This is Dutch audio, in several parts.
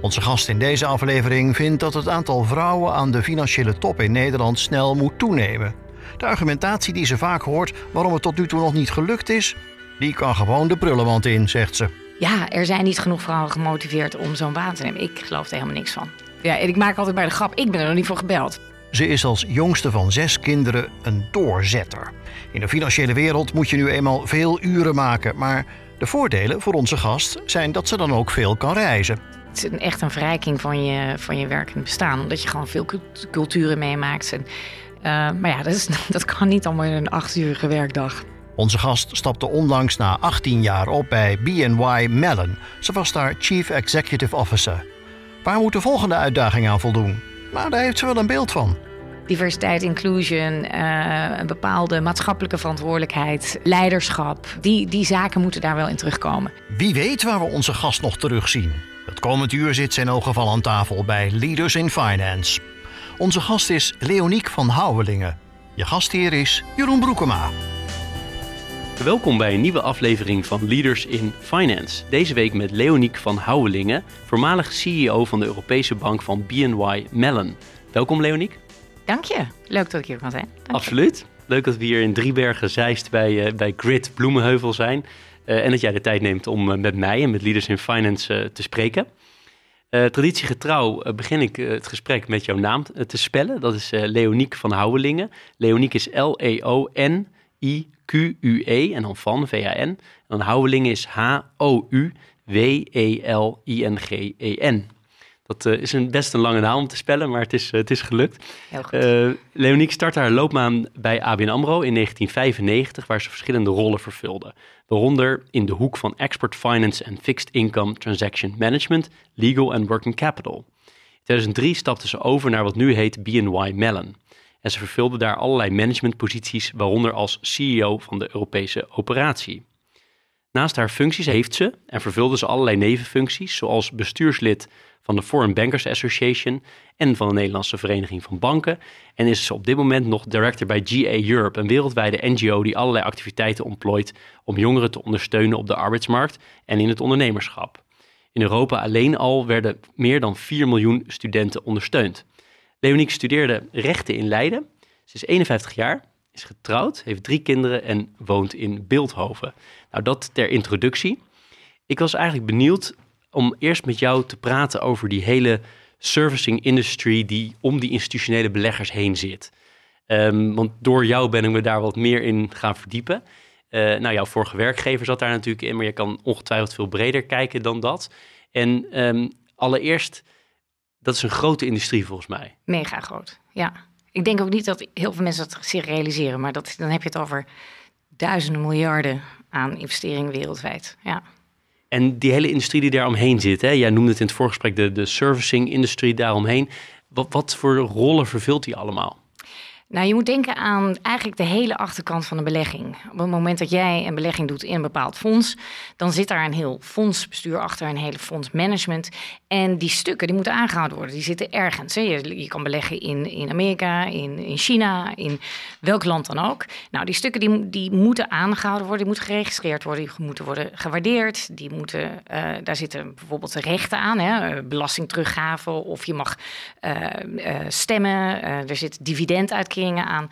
Onze gast in deze aflevering vindt dat het aantal vrouwen aan de financiële top in Nederland snel moet toenemen. De argumentatie die ze vaak hoort waarom het tot nu toe nog niet gelukt is, die kan gewoon de prullenmand in, zegt ze. Ja, er zijn niet genoeg vrouwen gemotiveerd om zo'n baan te nemen. Ik geloof er helemaal niks van. Ja, en ik maak altijd bij de grap, ik ben er nog niet voor gebeld. Ze is als jongste van zes kinderen een doorzetter. In de financiële wereld moet je nu eenmaal veel uren maken, maar de voordelen voor onze gast zijn dat ze dan ook veel kan reizen. Een, echt een verrijking van je, van je werkend bestaan, omdat je gewoon veel cult- culturen meemaakt. En, eh, maar ja, dat, is, dat kan niet allemaal in een achturige werkdag. Onze gast stapte onlangs na 18 jaar op bij BNY Mellon. Ze was daar Chief Executive Officer. Waar moet de volgende uitdaging aan voldoen? Maar daar heeft ze wel een beeld van. Diversiteit, inclusion, eh, een bepaalde maatschappelijke verantwoordelijkheid, leiderschap. Die, die zaken moeten daar wel in terugkomen. Wie weet waar we onze gast nog terugzien. Het komend uur zit zijn ogen geval aan tafel bij Leaders in Finance. Onze gast is Leoniek van Houwelingen. Je gastheer is Jeroen Broekema. Welkom bij een nieuwe aflevering van Leaders in Finance. Deze week met Leoniek van Houwelingen, voormalig CEO van de Europese bank van BNY Mellon. Welkom Leoniek. Dank je. Leuk dat ik hier kan zijn. Dank je. Absoluut. Leuk dat we hier in Driebergen Zeist bij, eh, bij Grid Bloemenheuvel zijn. Eh, en dat jij de tijd neemt om eh, met mij en met Leaders in Finance eh, te spreken. Traditiegetrouw begin ik het gesprek met jouw naam te spellen. Dat is Leoniek van Houwelingen. Leoniek is L-E-O-N-I-Q-U-E en dan van, V-A-N. En dan Houwelingen is H-O-U-W-E-L-I-N-G-E-N. Dat eh, is een, best een lange naam om te spellen, maar het is, eh, het is gelukt. Heel goed. Eh Leoniek startte haar loopbaan bij ABN AMRO in 1995, waar ze verschillende rollen vervulde. Waaronder in de hoek van Export Finance en Fixed Income Transaction Management, Legal en Working Capital. In 2003 stapte ze over naar wat nu heet BNY Mellon. En ze vervulde daar allerlei managementposities, waaronder als CEO van de Europese operatie. Naast haar functies heeft ze en vervulde ze allerlei nevenfuncties, zoals bestuurslid van de Foreign Bankers Association en van de Nederlandse Vereniging van Banken. En is op dit moment nog director bij GA Europe, een wereldwijde NGO die allerlei activiteiten ontplooit om jongeren te ondersteunen op de arbeidsmarkt en in het ondernemerschap. In Europa alleen al werden meer dan 4 miljoen studenten ondersteund. Leoniek studeerde rechten in Leiden. Ze is 51 jaar, is getrouwd, heeft drie kinderen en woont in Beeldhoven. Nou, dat ter introductie. Ik was eigenlijk benieuwd om eerst met jou te praten over die hele servicing industry die om die institutionele beleggers heen zit. Ehm, want door jou ben ik me daar wat meer in gaan verdiepen. Eh, nou, jouw vorige werkgever zat daar natuurlijk in, maar je kan ongetwijfeld veel breder kijken dan dat. En ehm, allereerst, dat is een grote industrie volgens mij. Mega groot, ja. Ik denk ook niet dat heel veel mensen dat zich realiseren, maar dat, dan heb je het over duizenden miljarden aan investeringen wereldwijd. Ja. En die hele industrie die daar omheen zit, hè? jij noemde het in het voorgesprek de, de servicing-industrie daaromheen. Wat, wat voor rollen vervult die allemaal? Nou, je moet denken aan eigenlijk de hele achterkant van de belegging. Op het moment dat jij een belegging doet in een bepaald fonds, dan zit daar een heel fondsbestuur achter, een hele fondsmanagement. En die stukken die moeten aangehouden worden. Die zitten ergens. Hè. Je, je kan beleggen in, in Amerika, in, in China, in welk land dan ook. Nou, die stukken die, die moeten aangehouden worden, die moeten geregistreerd worden, die moeten worden gewaardeerd. Die moeten, eh, daar zitten bijvoorbeeld rechten aan, hè, eh, belastingteruggave of je mag eh, stemmen. Er zit aan.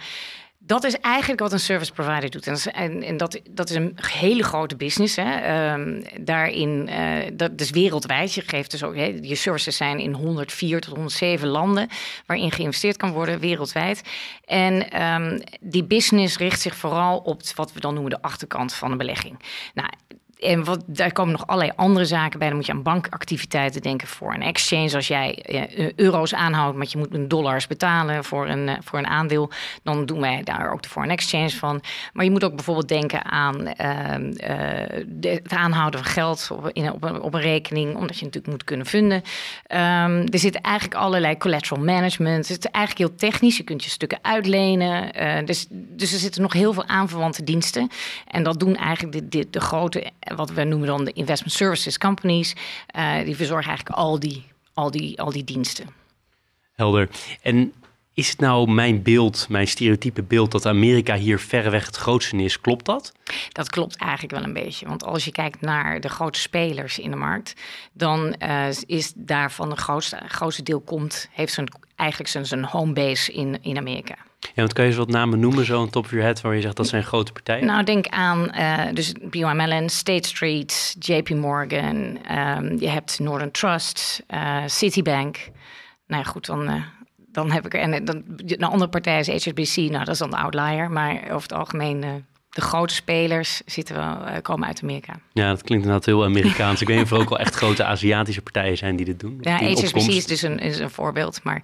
Dat is eigenlijk wat een service provider doet. En, dat is, en, dat, dat is een hele grote business. Hè. Ehm, daarin, eh, dat is wereldwijd. Je geeft dus ook, hè, je services zijn in 104 tot 107 landen waarin geïnvesteerd kan worden wereldwijd. En ehm, die business richt zich vooral op wat we dan noemen de achterkant van de belegging. Nou, en wat, daar komen nog allerlei andere zaken bij. Dan moet je aan bankactiviteiten denken voor een exchange. Als jij uh, euro's aanhoudt, maar je moet in dollars betalen voor een, uh, voor een aandeel, dan doen wij daar ook de foreign exchange van. Maar je moet ook bijvoorbeeld denken aan de, het aanhouden van geld op, in, op, een, op een rekening, omdat je natuurlijk moet kunnen vinden. Um, er zit eigenlijk allerlei collateral management. Het is eigenlijk heel technisch. Je kunt je stukken uitlenen. dus, dus er zitten nog heel veel aanverwante diensten. En dat doen eigenlijk de, de, de grote wat we noemen dan de investment services companies. Uh, die verzorgen eigenlijk al die, al, die, al die diensten. Helder. En is het nou mijn beeld, mijn stereotype beeld, dat Amerika hier verreweg het grootste is? Klopt dat? Dat klopt eigenlijk wel een beetje. Want als je kijkt naar de grote spelers in de markt, dan uh, is daarvan de grootste, grootste deel komt, heeft zijn, eigenlijk zijn, zijn homebase in, in Amerika. Ja, want kan je eens wat namen noemen, zo een top of your head, waar je zegt dat zijn grote partijen? Nou, denk aan uh, dus BYMLN, State Street, JP Morgan, um, je hebt Northern Trust, uh, Citibank. Nou ja, goed, dan, uh, dan heb ik er. En dan, een andere partij is HSBC, nou dat is dan de outlier, maar over het algemeen de grote spelers zitten wel, uh, komen uit Amerika. Ja, dat klinkt inderdaad heel Amerikaans. ik weet niet of er ook wel echt grote Aziatische partijen zijn die dit doen. Ja, HSBC is dus een, is een voorbeeld. Maar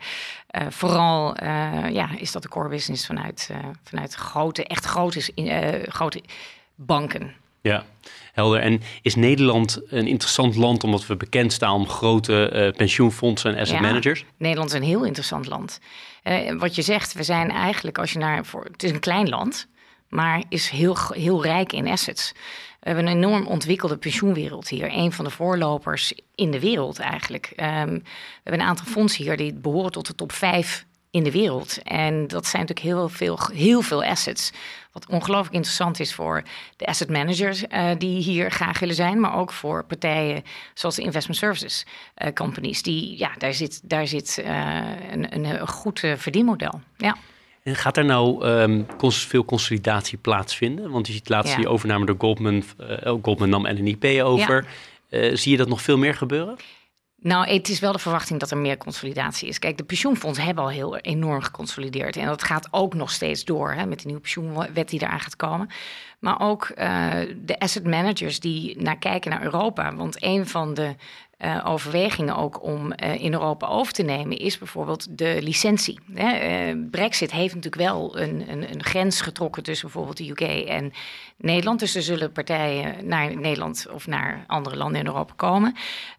uh, vooral uh, ja, is dat de core business vanuit, vanuit grote, echt grote, grote banken. Ja, helder. En is Nederland een interessant land omdat we bekend staan om grote pensioenfondsen en asset ja, managers? Nederland is een heel interessant land. wat je zegt, we zijn eigenlijk, als je naar voor, het is een klein land, maar is heel, heel rijk in assets. We hebben een enorm ontwikkelde pensioenwereld hier. Een van de voorlopers in de wereld eigenlijk. Um, we hebben een aantal fondsen hier die behoren tot de top 5 in de wereld. En dat zijn natuurlijk heel veel, heel veel assets. Wat ongelooflijk interessant is voor de asset managers uh, die hier graag willen zijn, maar ook voor partijen zoals de investment services uh, companies. Die, ja, daar zit, daar zit een, een, een goed verdienmodel. Ja. En gaat er nou um, veel consolidatie plaatsvinden? Want je ziet laatst ja. die overname door Goldman, uh, Goldman nam LNIP over. Ja. Uh, zie je dat nog veel meer gebeuren? Nou, het is wel de verwachting dat er meer consolidatie is. Kijk, de pensioenfondsen hebben al heel enorm geconsolideerd. En dat gaat ook nog steeds door hè, met de nieuwe pensioenwet die eraan gaat komen. Maar ook uh, de asset managers die naar kijken naar Europa. Want een van de uh, overwegingen ook om uh, in Europa over te nemen, is bijvoorbeeld de licentie. Hè? Uh, Brexit heeft natuurlijk wel een, een, een, grens getrokken tussen bijvoorbeeld de UK en Nederland. Dus er zullen partijen naar Nederland of naar andere landen in Europa komen.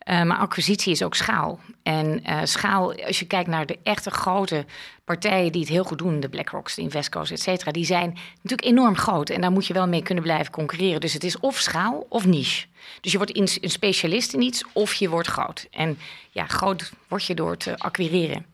maar acquisitie is ook schaal. En schaal, als je kijkt naar de echte grote partijen die het heel goed doen, de BlackRocks, de Invesco's, et cetera, die zijn natuurlijk enorm groot. En daar moet je wel mee kunnen blijven concurreren. Dus het is of schaal of niche. Dus je wordt een specialist in iets of je wordt groot. En ja, groot word je door te acquireren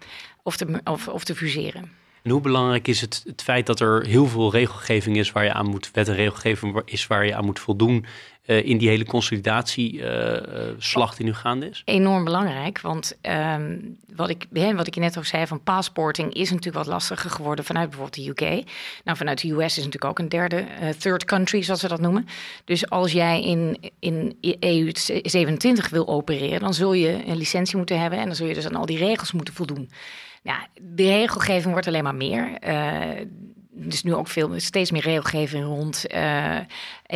of te, of, of te fuseren. En hoe belangrijk is het, het feit dat er heel veel regelgeving is waar je aan moet, wet en regelgeving is waar je aan moet voldoen uh, in die hele consolidatieslag uh, uh, die nu gaande is? Enorm belangrijk, want um, wat, ik, hè, wat ik net ook zei van passporting is natuurlijk wat lastiger geworden vanuit bijvoorbeeld de UK. Nou, vanuit de US is natuurlijk ook een derde, third country zoals we dat noemen. Dus als jij in, in EU 27 wil opereren, dan zul je een licentie moeten hebben en dan zul je dus aan al die regels moeten voldoen. Ja, de regelgeving wordt alleen maar meer. Dus nu ook veel, steeds meer regelgeving rond uh, eh,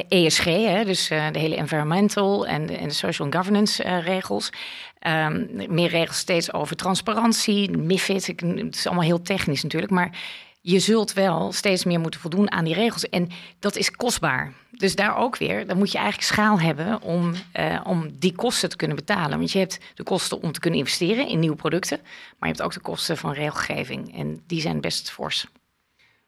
ESG, hè, dus uh, de hele environmental en de, en de social governance uh, regels. Um, meer regels steeds over transparantie, MIFID. Het is allemaal heel technisch natuurlijk, maar je zult wel steeds meer moeten voldoen aan die regels. En dat is kostbaar. Dus daar ook weer, dan moet je eigenlijk schaal hebben om, om die kosten te kunnen betalen. Want je hebt de kosten om te kunnen investeren in nieuwe producten, maar je hebt ook de kosten van regelgeving. En die zijn best fors.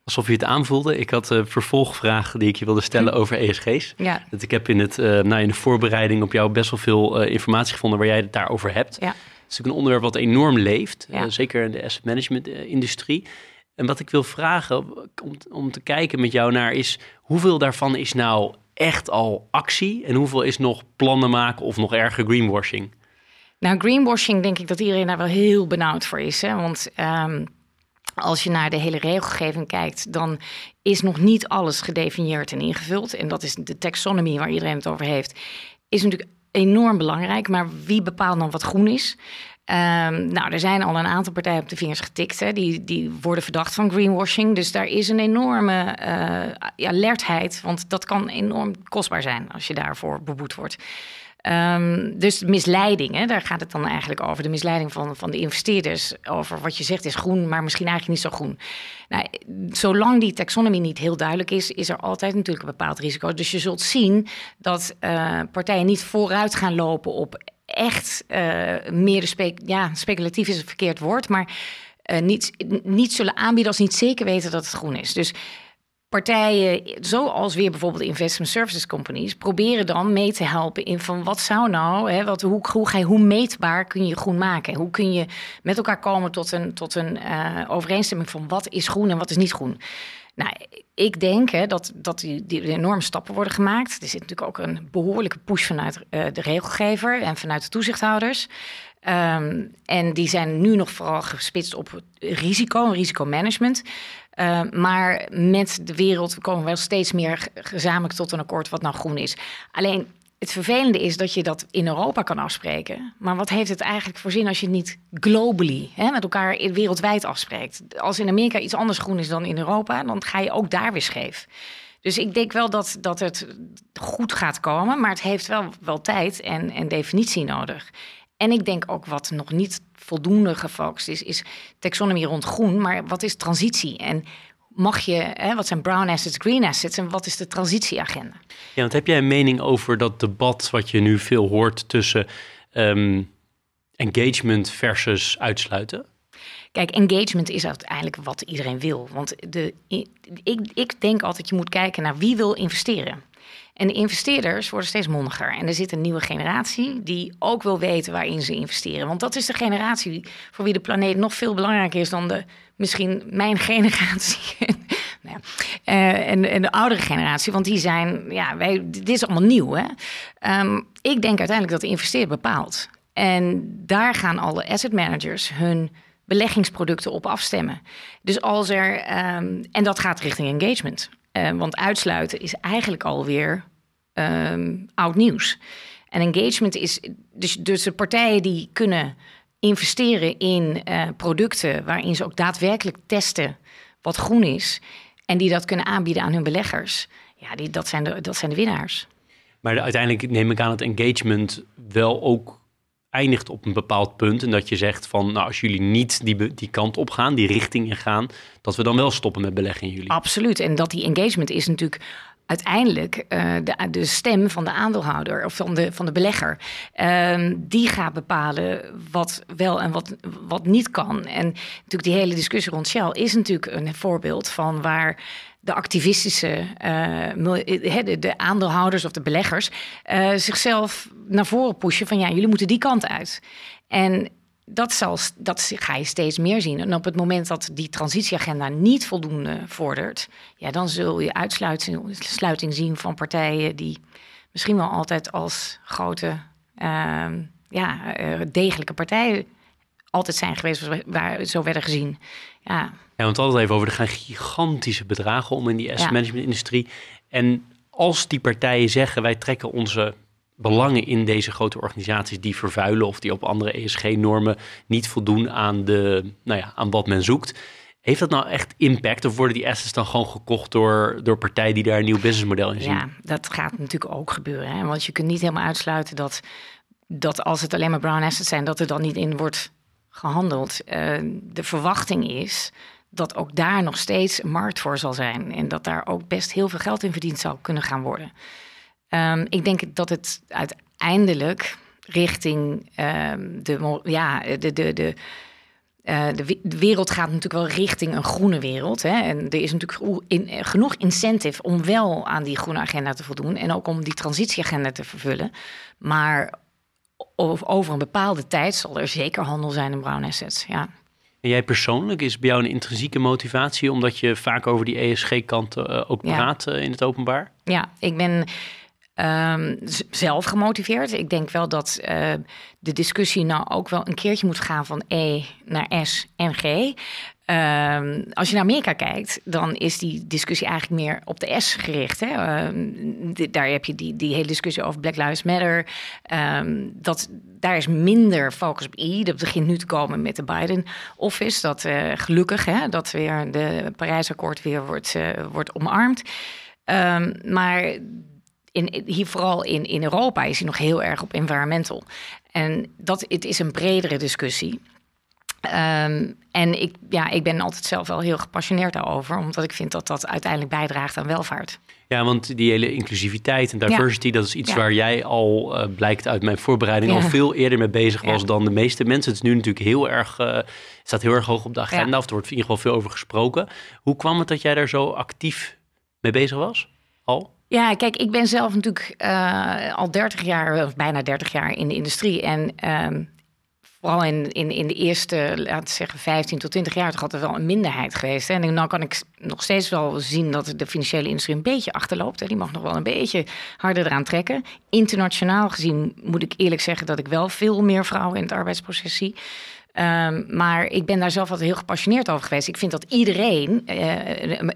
Alsof je het aanvoelde. Ik had een vervolgvraag die ik je wilde stellen hm. over ESG's. Ja. Dat ik heb in, het, uh, nou, in de voorbereiding op jou best wel veel uh, informatie gevonden waar jij het daarover hebt. Ja. Het is natuurlijk een onderwerp wat enorm leeft, ja. uh, zeker in de asset management industrie. En wat ik wil vragen om, om te kijken met jou naar is hoeveel daarvan is nou echt al actie en hoeveel is nog plannen maken of nog erger greenwashing? Nou, greenwashing denk ik dat iedereen daar wel heel benauwd voor is. Hè? Want um, als je naar de hele regelgeving kijkt, dan is nog niet alles gedefinieerd en ingevuld. En dat is de taxonomie waar iedereen het over heeft. Is natuurlijk enorm belangrijk. Maar wie bepaalt dan wat groen is? Ehm, nou, er zijn al een aantal partijen op de vingers getikt. Hè. Die, die worden verdacht van greenwashing. Dus daar is een enorme uh, alertheid. Want dat kan enorm kostbaar zijn als je daarvoor beboet wordt. Um, dus misleiding, hè, daar gaat het dan eigenlijk over. De misleiding van, van de investeerders over wat je zegt is groen, maar misschien eigenlijk niet zo groen. Nou, zolang die taxonomie niet heel duidelijk is, is er altijd natuurlijk een bepaald risico. Dus je zult zien dat uh, partijen niet vooruit gaan lopen op echt uh, meer spe ja, speculatief is een verkeerd woord, maar uh, niet, niet zullen aanbieden als niet zeker weten dat het groen is. Dus partijen, zoals weer bijvoorbeeld investment services companies, proberen dan mee te helpen in van wat zou nou, hè, wat, hoe, hoe, je, hoe meetbaar kun je groen maken? Hoe kun je met elkaar komen tot een, tot een uh, overeenstemming van wat is groen en wat is niet groen? Nou, ik denk hè, dat, dat die, enorme stappen worden gemaakt. Er zit natuurlijk ook een behoorlijke push vanuit uh, de regelgever en vanuit de toezichthouders. Um, en die zijn nu nog vooral gespitst op risico en risicomanagement. Uh, maar met de wereld komen we wel steeds meer gezamenlijk tot een akkoord wat nou groen is. Alleen het vervelende is dat je dat in Europa kan afspreken. Maar wat heeft het eigenlijk voor zin als je het niet globally hè, met elkaar wereldwijd afspreekt? Als in Amerika iets anders groen is dan in Europa, dan ga je ook daar weer scheef. Dus ik denk wel dat, dat het goed gaat komen, maar het heeft wel, wel tijd en, en definitie nodig. En ik denk ook wat nog niet voldoende gefocust is, is taxonomie rond groen, maar wat is transitie? En mag je, hè, wat zijn brown assets, green assets en wat is de transitieagenda? Ja, want heb jij een mening over dat debat wat je nu veel hoort tussen um, engagement versus uitsluiten? Kijk, engagement is uiteindelijk wat iedereen wil. Want de, ik, ik denk altijd, je moet kijken naar wie wil investeren. En de investeerders worden steeds mondiger. En er zit een nieuwe generatie die ook wil weten waarin ze investeren. Want dat is de generatie voor wie de planeet nog veel belangrijker is dan de, misschien mijn generatie. nou ja. uh, en, en, de oudere generatie, want die zijn, ja, wij, dit is allemaal nieuw. Hè? Um, ik denk uiteindelijk dat de investeerder bepaalt. En daar gaan alle asset managers hun beleggingsproducten op afstemmen. Dus als er, um, en dat gaat richting engagement. Uh, want uitsluiten is eigenlijk alweer um, oud nieuws. En engagement is dus, dus de partijen die kunnen investeren in uh, producten waarin ze ook daadwerkelijk testen wat groen is en die dat kunnen aanbieden aan hun beleggers. Ja, die, dat, zijn de, dat zijn de winnaars. Maar uiteindelijk neem ik aan dat engagement wel ook eindigt op een bepaald punt. En dat je zegt van, nou, als jullie niet die, die kant op gaan, die richting in gaan, dat we dan wel stoppen met beleggen in jullie. Absoluut. En dat die engagement is natuurlijk uiteindelijk uh, de, de, stem van de aandeelhouder of van de, van de belegger. Uh, die gaat bepalen wat wel en wat, wat niet kan. En natuurlijk die hele discussie rond Shell is natuurlijk een voorbeeld van waar de activistische, uh, de, de, aandeelhouders of de beleggers uh, zichzelf naar voren pushen van ja, jullie moeten die kant uit. En dat, zal, dat ga je steeds meer zien. En op het moment dat die transitieagenda niet voldoende vordert, ja, dan zul je uitsluiting zien van partijen die misschien wel altijd als grote, uh, ja, degelijke partijen altijd zijn geweest, waar zo werden gezien. Ja. Ja, want altijd even over, er gaan gigantische bedragen om in die asset management industrie. En als die partijen zeggen, wij trekken onze belangen in deze grote organisaties die vervuilen of die op andere ESG-normen niet voldoen aan, de, nou ja, aan wat men zoekt. Heeft dat nou echt impact of worden die assets dan gewoon gekocht door, door partijen die daar een nieuw businessmodel in zien? Ja, dat gaat natuurlijk ook gebeuren. Hè? Want je kunt niet helemaal uitsluiten dat, dat als het alleen maar brown assets zijn, dat er dan niet in wordt gehandeld. Uh, de verwachting is dat ook daar nog steeds markt voor zal zijn. En dat daar ook best heel veel geld in verdiend zou kunnen gaan worden. Um, ik denk dat het uiteindelijk richting um, de, ja, de, de, de, uh, de, wereld gaat natuurlijk wel richting een groene wereld. Hè? En er is natuurlijk in, genoeg incentive om wel aan die groene agenda te voldoen. En ook om die transitieagenda te vervullen. Maar over een bepaalde tijd zal er zeker handel zijn in brown assets. Ja. En jij persoonlijk, is bij jou een intrinsieke motivatie omdat je vaak over die ESG-kant uh, ook praat ja. uh, in het openbaar? Ja, ik ben um, zelf gemotiveerd. Ik denk wel dat uh, de discussie nou ook wel een keertje moet gaan van E naar S en G. Ehm, als je naar Amerika kijkt, dan is die discussie eigenlijk meer op de S gericht. Hè? Ehm, daar heb je die, die hele discussie over Black Lives Matter. Ehm, dat, daar is minder focus op I. Dat begint nu te komen met de Biden-office. Dat uh, gelukkig, hè, dat weer de Parijsakkoord weer wordt, uh, wordt omarmd. maar in, hier vooral in, in Europa is hij nog heel erg op environmental. En dat, het is een bredere discussie. Um, en ik, ja, ik ben altijd zelf wel heel gepassioneerd daarover, omdat ik vind dat dat uiteindelijk bijdraagt aan welvaart. Ja, want die hele inclusiviteit en diversity, dat is iets waar jij al uh, blijkt uit mijn voorbereiding al veel eerder mee bezig was dan de meeste mensen. Het is nu natuurlijk heel erg, uh, staat heel erg hoog op de agenda, of er wordt in ieder geval veel over gesproken. Hoe kwam het dat jij daar zo actief mee bezig was? Al? Ja, kijk, ik ben zelf natuurlijk uh, al 30 jaar, of bijna 30 jaar in de industrie. En uh, vooral in, in, in de eerste, laten zeggen, 15 tot 20 jaar, toch altijd wel een minderheid geweest. En nu kan ik nog steeds wel zien dat de financiële industrie een beetje achterloopt. Hè? Die mag nog wel een beetje harder eraan trekken. Internationaal gezien moet ik eerlijk zeggen dat ik wel veel meer vrouwen in het arbeidsproces zie. Um, maar ik ben daar zelf altijd heel gepassioneerd over geweest. Ik vind dat iedereen uh,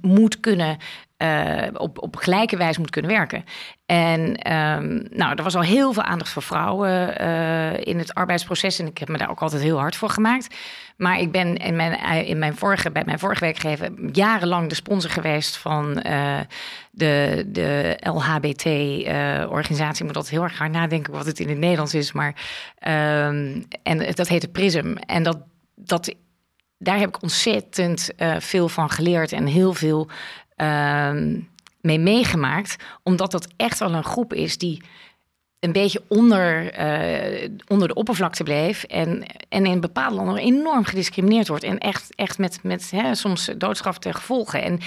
moet kunnen uh, op, op gelijke wijze moet kunnen werken. En um, nou, er was al heel veel aandacht voor vrouwen uh, in het arbeidsproces. En ik heb me daar ook altijd heel hard voor gemaakt. Maar ik ben in mijn, in mijn vorige, bij mijn vorige werkgever jarenlang de sponsor geweest van de, de LHBT-organisatie. moet altijd heel erg hard nadenken wat het in het Nederlands is. Maar, um, en dat heette PRISM. En dat, dat daar heb ik ontzettend veel van geleerd en heel veel uh, mee meegemaakt. Omdat dat echt wel een groep is die een beetje onder, uh, onder de oppervlakte bleef. En, en in bepaalde landen enorm gediscrimineerd wordt. En echt, echt met, met hè, soms doodstraf ten gevolge. En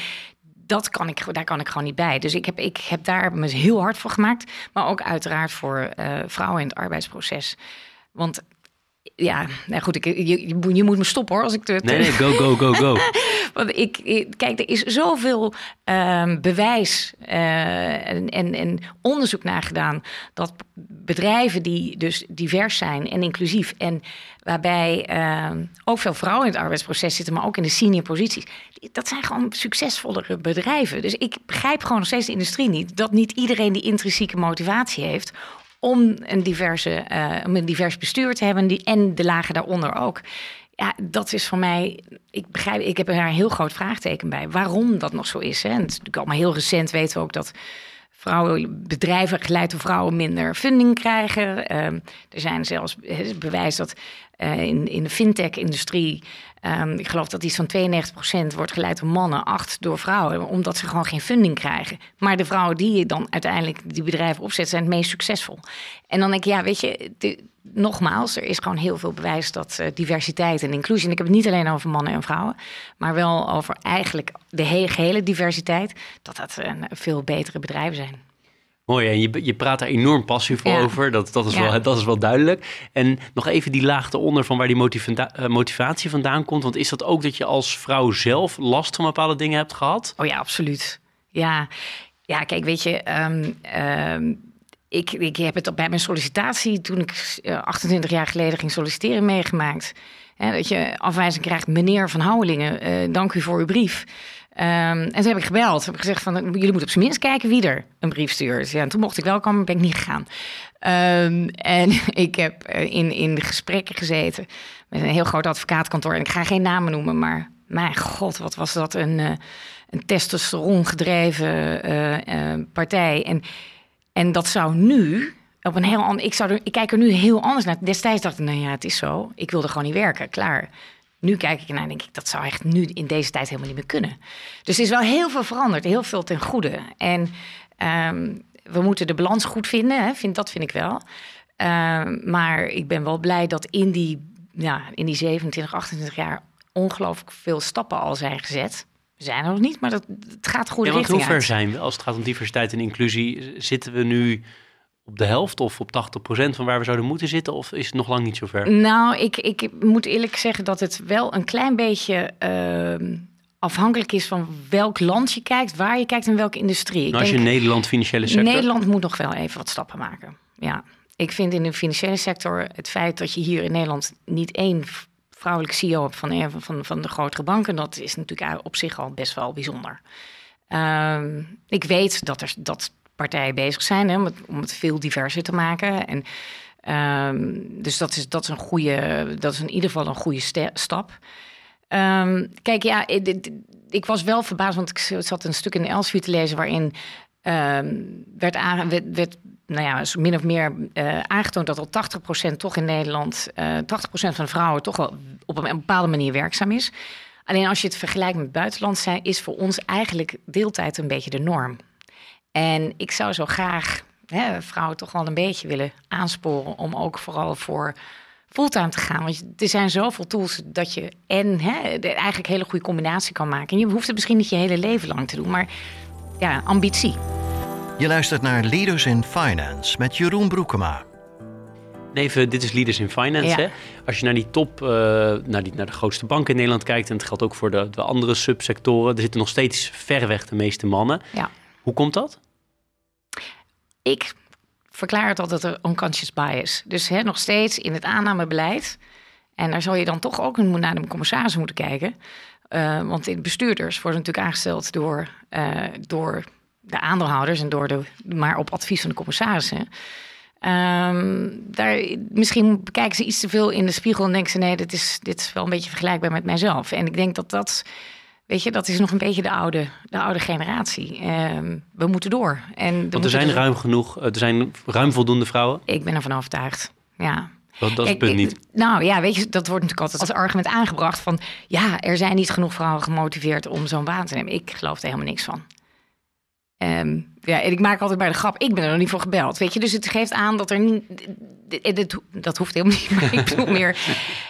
dat kan ik, daar kan ik gewoon niet bij. Dus ik heb, ik heb daar me heel hard voor gemaakt. Maar ook uiteraard voor uh, vrouwen in het arbeidsproces. Want ja, nou goed, ik, je, je, moet me stoppen hoor als ik het. Nee, nee, go, go, go, go. Want ik, kijk, er is zoveel um, bewijs uh, en, en, en, onderzoek naar gedaan dat bedrijven die dus divers zijn en inclusief en waarbij uh, ook veel vrouwen in het arbeidsproces zitten, maar ook in de senior posities, dat zijn gewoon succesvollere bedrijven. Dus ik begrijp gewoon nog steeds de industrie niet dat niet iedereen die intrinsieke motivatie heeft om een, diverse, uh, om een divers bestuur te hebben die, en de lagen daaronder ook. Ja, dat is voor mij. Ik begrijp, ik heb er een heel groot vraagteken bij. Waarom dat nog zo is. Hè? En het is heel recent weten we ook dat vrouwen, bedrijven geleid door vrouwen minder funding krijgen. Uh, er zijn zelfs bewijs dat uh, in, in de fintech-industrie Um, ik geloof dat iets van 92% wordt geleid door mannen, 8 door vrouwen, omdat ze gewoon geen funding krijgen. Maar de vrouwen die dan uiteindelijk die bedrijven opzetten, zijn het meest succesvol. En dan denk ik, ja, weet je, nogmaals, er is gewoon heel veel bewijs dat uh, diversiteit en inclusie, en ik heb het niet alleen over mannen en vrouwen, maar wel over eigenlijk de hele, gehele diversiteit, dat dat uh, veel betere bedrijven zijn. Mooi, en je, je praat daar enorm passief over. Dat, dat, is wel, dat is wel duidelijk. En nog even die laag eronder van waar die motiva eh, motivatie vandaan komt. Want is dat ook dat je als vrouw zelf last van bepaalde dingen hebt gehad? Oh ja, absoluut. Ja, ja kijk, weet je... Um, ik, ik heb het bij mijn sollicitatie, toen ik 28 eh, jaar geleden ging solliciteren, meegemaakt. Hè, dat je afwijzing krijgt, meneer Van Houwelingen, uh, dank u voor uw brief. Um, en toen heb ik gebeld. Heb ik gezegd van, jullie moeten op zijn minst kijken wie er een brief stuurt. Ja, en toen mocht ik wel komen, ben ik niet gegaan. Um, en ik heb eh, in, in gesprekken gezeten met een heel groot advocaatkantoor. En ik ga geen namen noemen, maar mijn god, wat was dat een, uh, een testosteron gedreven uh, partij. En, en dat zou nu op een heel ander... Ik, zou er, ik kijk er nu heel anders naar. Destijds dacht ik, nou ja, het is zo. Ik wilde gewoon niet werken, klaar. Nu kijk ik naar en denk ik, dat zou echt nu in deze tijd helemaal niet meer kunnen. Dus er is wel heel veel veranderd, heel veel ten goede. En um, we moeten de balans goed vinden, hè, vind, dat vind ik wel. Um, maar ik ben wel blij dat in die, ja, in die 27, 28 jaar ongelooflijk veel stappen al zijn gezet. We zijn er nog niet, maar dat, het gaat goed ja, richting Hoe ver zijn we als het gaat om diversiteit en inclusie? Zitten we nu op de helft of op 80% van waar we zouden moeten zitten? Of is het nog lang niet zo ver? Nou, ik, ik moet eerlijk zeggen dat het wel een klein beetje uh, afhankelijk is van welk land je kijkt, waar je kijkt en welke industrie. Nou, als je Nederland financiële sector. Nederland moet nog wel even wat stappen maken. Ja, ik vind in de financiële sector het feit dat je hier in Nederland niet één vrouwelijke CEO hebt van een van, van de grotere banken, dat is natuurlijk op zich al best wel bijzonder. Ehm, ik weet dat er dat partijen bezig zijn hè, om, het, om het veel diverser te maken. En, ehm, dus dat is, dat is een goede, dat is in ieder geval een goede stap. Ehm, kijk, ja, ik, ik, was wel verbaasd, want ik zat een stuk in Elsevier te lezen waarin werd, aan, werd, werd nou ja, min of meer uh, aangetoond dat al 80% toch in Nederland, uh, eh, 80% van de vrouwen toch wel op een bepaalde manier werkzaam is. Alleen als je het vergelijkt met het buitenland, zijn, is voor ons eigenlijk deeltijd een beetje de norm. En ik zou zo graag hè, vrouwen toch wel een beetje willen aansporen om ook vooral voor fulltime te gaan. Want er zijn zoveel tools dat je en hè, eigenlijk een hele goede combinatie kan maken. En je hoeft het misschien niet je hele leven lang te doen, maar ja, ambitie. Je luistert naar Leaders in Finance met Jeroen Broekema. Even, dit is Leaders in Finance. Hè? Als je naar die top, uh, naar, die, naar de grootste banken in Nederland kijkt, en het geldt ook voor de, de andere subsectoren, er zitten nog steeds verreweg de meeste mannen. Ja. Hoe komt dat? Ik verklaar het altijd een unconscious bias. Dus hè, nog steeds in het aannamebeleid. En daar zal je dan toch ook naar de commissaris moeten kijken. Uh, want in bestuurders worden natuurlijk aangesteld door, uh, door de aandeelhouders en door de, maar op advies van de commissarissen. Um, daar, misschien bekijken ze iets te veel in de spiegel en denken ze: nee, dit is, dit is wel een beetje vergelijkbaar met mijzelf. En ik denk dat dat, weet je, dat is nog een beetje de oude, de oude generatie. Um, we moeten door. En Want er zijn ruim genoeg, er zijn ruim voldoende vrouwen. Ik ben ervan overtuigd. Ja. Dat, dat is het punt niet. Nou ja, weet je, dat wordt natuurlijk altijd als argument aangebracht van... ja, er zijn niet genoeg vrouwen gemotiveerd om zo'n baan te nemen. Ik geloof er helemaal niks van. Um, ja, en ik maak altijd bij de grap, ik ben er nog niet voor gebeld. Weet je, dus het geeft aan dat er niet. Dat hoeft helemaal niet, ik meer.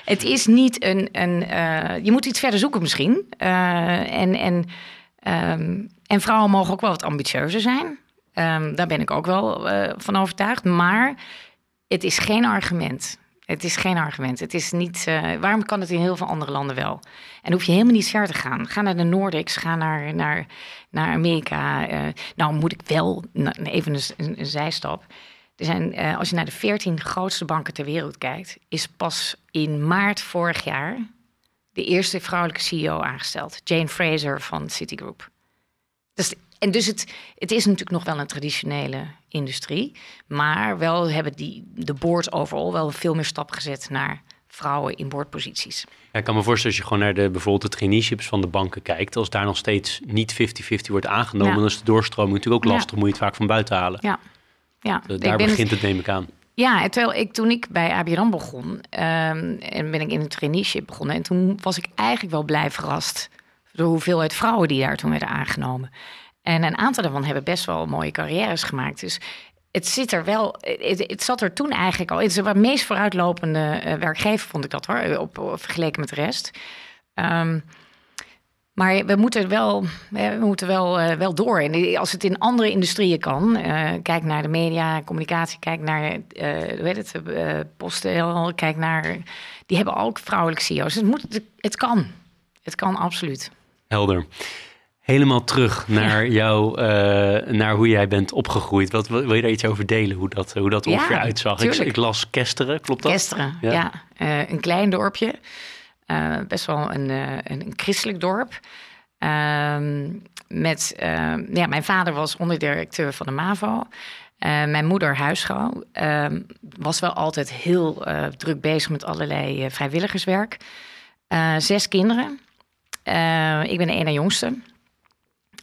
Het is niet een. een uh, je moet iets verder zoeken misschien. Uh, en, en, um, en vrouwen mogen ook wel wat ambitieuzer zijn. Um, daar ben ik ook wel uh, van overtuigd. Maar het is geen argument. Het is geen argument. Het is niet. Uh, waarom kan het in heel veel andere landen wel? En hoef je helemaal niet ver te gaan. Ga naar de Nordics, ga naar, naar, naar Amerika. Uh, nou, moet ik wel even een, een, zijstap. Er zijn, uh, als je naar de 14 grootste banken ter wereld kijkt, is pas in maart vorig jaar de eerste vrouwelijke CEO aangesteld. Jane Fraser van Citigroup. En dus het, het is natuurlijk nog wel een traditionele industrie. Maar wel hebben die, de boards overal wel veel meer stappen gezet naar vrouwen in boordposities. Ja, ik kan me voorstellen als je gewoon naar de, bijvoorbeeld de traineeships van de banken kijkt. Als daar nog steeds niet 50-50 wordt aangenomen, dan is de doorstroming natuurlijk ook lastig. Moet je het vaak van buiten halen. Ja. ja. Daar begint het, neem ik aan. Ja, terwijl ik toen ik bij ABN begon, um, en ben ik in een traineeship begonnen. En toen was ik eigenlijk wel blij verrast door hoeveelheid vrouwen die daar toen werden aangenomen. En een aantal daarvan hebben best wel mooie carrières gemaakt. Dus het zit er wel. Het, zat er toen eigenlijk al. Het is de meest vooruitlopende uh, werkgever, vond ik dat hoor, op, vergeleken met de rest. Um, maar we moeten wel, we moeten wel, uh, wel door. En als het in andere industrieën kan, uh, kijk naar de media, communicatie, kijk naar, uh, heet het, PostNL, kijk naar, die hebben ook vrouwelijke CEO's. Het, moet, het kan, het kan absoluut. Helder helemaal terug naar jou, uh, naar hoe jij bent opgegroeid. Wat, wil je daar iets over delen, hoe dat, hoe dat ongeveer uitzag? Ik, ik, las Kesteren, klopt dat? Kesteren, ja. ja. Uh, een klein dorpje. Uh, best wel een, een, een, christelijk dorp. Ehm, met, ja, mijn vader was onderdirecteur van de MAVO. mijn moeder huisvrouw. Ehm, was wel altijd heel druk bezig met allerlei vrijwilligerswerk. zes kinderen. ik ben de ene jongste.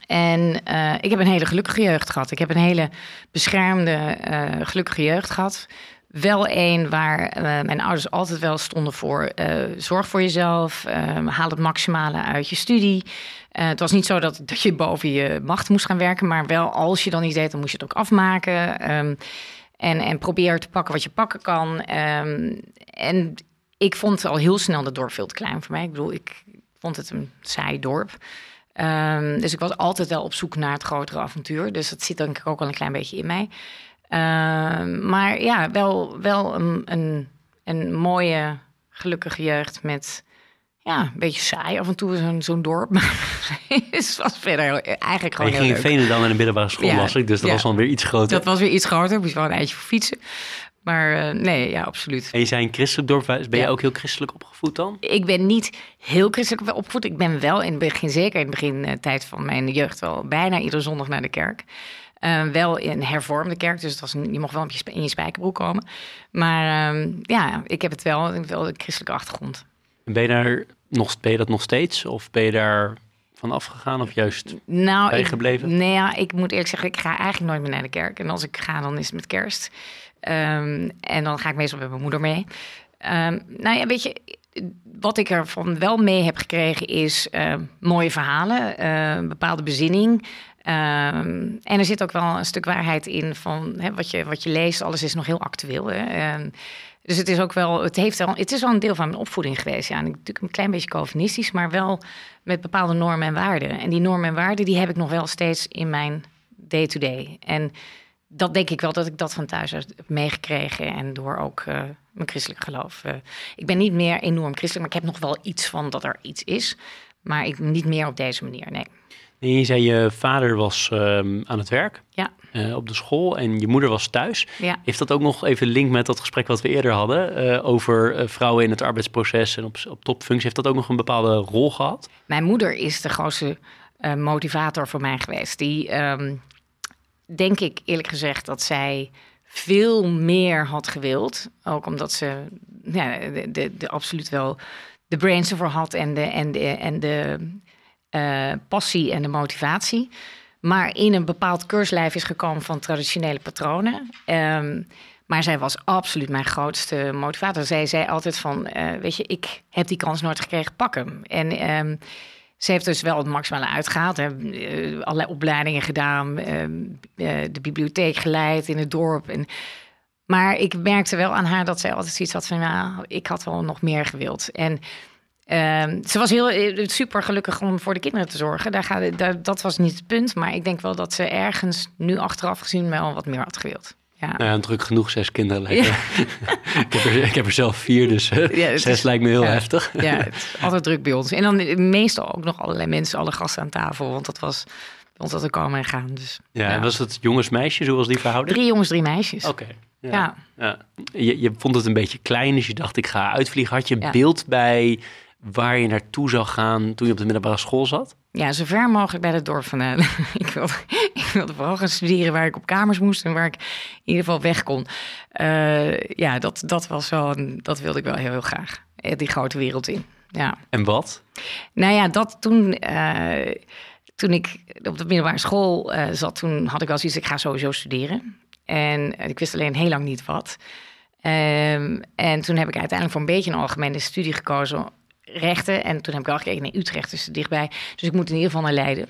En uh, ik heb een hele gelukkige jeugd gehad. Ik heb een hele beschermde, uh, gelukkige jeugd gehad. Wel een waar uh, mijn ouders altijd wel stonden voor. zorg voor jezelf, haal het maximale uit je studie. het was niet zo dat, dat je boven je macht moest gaan werken, maar wel als je dan iets deed, dan moest je het ook afmaken. Um, en, en probeer te pakken wat je pakken kan. Um, en ik vond al heel snel dat dorp veel te klein voor mij. Ik bedoel, ik vond het een saai dorp. Um, dus ik was altijd wel op zoek naar het grotere avontuur. Dus dat zit denk ik ook wel een klein beetje in mij. Um, maar ja, wel, wel een, een, een, mooie, gelukkige jeugd met ja, een beetje saai af en toe zo'n zo'n dorp. Maar het was verder eigenlijk gewoon je ging in Venen dan in de middelbare school, ja, was ik. Dus dat was dan weer iets groter. Dat was weer iets groter. Moest wel een eindje voor fietsen. Maar uh, nee, ja, absoluut. En je zei een christelijk dorp. Ben ja. je ook heel christelijk opgevoed dan? Ik ben niet heel christelijk opgevoed. Ik ben wel in het begin, zeker in het begin uh, tijd van mijn jeugd, wel bijna iedere zondag naar de kerk. Uh, wel in hervormde kerk, dus het was, je mocht wel in je spijkerbroek komen. Maar uh, ja, ik heb het wel, wel een christelijke achtergrond. Ben je, daar nog, ben je dat nog steeds? Of ben je daar van afgegaan of juist nou, bijgebleven? Ik, nee, ja, ik moet eerlijk zeggen, ik ga eigenlijk nooit meer naar de kerk. En als ik ga, dan is het met kerst. Um, en dan ga ik meestal met mijn moeder mee. Um, nou ja, weet je, wat ik ervan wel mee heb gekregen is uh, mooie verhalen, uh, bepaalde bezinning. En er zit ook wel een stuk waarheid in van hè, wat, je, wat je leest. Alles is nog heel actueel. Hè? dus het is ook wel, het, heeft wel, het is wel een deel van mijn opvoeding geweest. Ja, en natuurlijk een klein beetje Calvinistisch, maar wel met bepaalde normen en waarden. En die normen en waarden, die heb ik nog wel steeds in mijn day-to-day. -day. En dat denk ik wel dat ik dat van thuis heb meegekregen. En door ook uh, mijn christelijk geloof. Uh, ik ben niet meer enorm christelijk, maar ik heb nog wel iets van dat er iets is. Maar ik niet meer op deze manier, nee. je zei je vader was um, aan het werk ja. uh, op de school en je moeder was thuis. Ja. Heeft dat ook nog even link met dat gesprek wat we eerder hadden over vrouwen in het arbeidsproces en op, op topfunctie? Heeft dat ook nog een bepaalde rol gehad? Mijn moeder is de grootste motivator voor mij geweest. Die um, denk ik eerlijk gezegd dat zij veel meer had gewild. Ook omdat ze ja, de, de, absoluut wel de brains ervoor had en de, en de, en de uh, passie en de motivatie. Maar in een bepaald keurslijf is gekomen van traditionele patronen. Um, maar zij was absoluut mijn grootste motivator. Zij zei altijd van, uh, weet je, ik heb die kans nooit gekregen, pak hem. En um, ze heeft dus wel het maximale uitgehaald. Hè. Uh, allerlei opleidingen gedaan. Uh, uh, de bibliotheek geleid in het dorp. En, maar ik merkte wel aan haar dat zij altijd zoiets had van... Nou, ik had wel nog meer gewild. En ehm, ze was heel super gelukkig om voor de kinderen te zorgen. Daar gaat, dat was niet het punt. Maar ik denk wel dat ze ergens nu achteraf gezien wel wat meer had gewild. Ja. Nou ja, druk genoeg, zes kinderen lijken. Ja. ik, heb er, ik heb er zelf vier, dus ja, zes is, lijkt me heel heftig. ja, het is altijd druk bij ons. En dan meestal ook nog allerlei mensen, alle gasten aan tafel. Want dat was bij ons altijd komen en gaan. Dus, ja, en was het jongens, meisjes? Hoe was die verhouding? Drie jongens, drie meisjes. Oké. Okay. Ja. ja. Je, je vond het een beetje klein, dus je dacht ik ga uitvliegen. Had je beeld bij waar je naartoe zou gaan toen je op de middelbare school zat? Ja, zo ver mogelijk bij het dorp vandaan. ik, wilde, ik wilde vooral gaan studeren waar ik op kamers moest en waar ik in ieder geval weg kon. Uh, ja, dat, dat was wel, dat wilde ik wel heel, heel graag. Die grote wereld in. Ja. En wat? Nou ja, dat toen. Uh, toen ik op de middelbare school uh, zat, toen had ik wel zoiets, ik ga sowieso studeren. En ik wist alleen heel lang niet wat. Um, en toen heb ik uiteindelijk voor een beetje een algemene studie gekozen rechten. En toen heb ik al gekeken, nee, Utrecht is er dichtbij. Dus ik moet in ieder geval naar Leiden.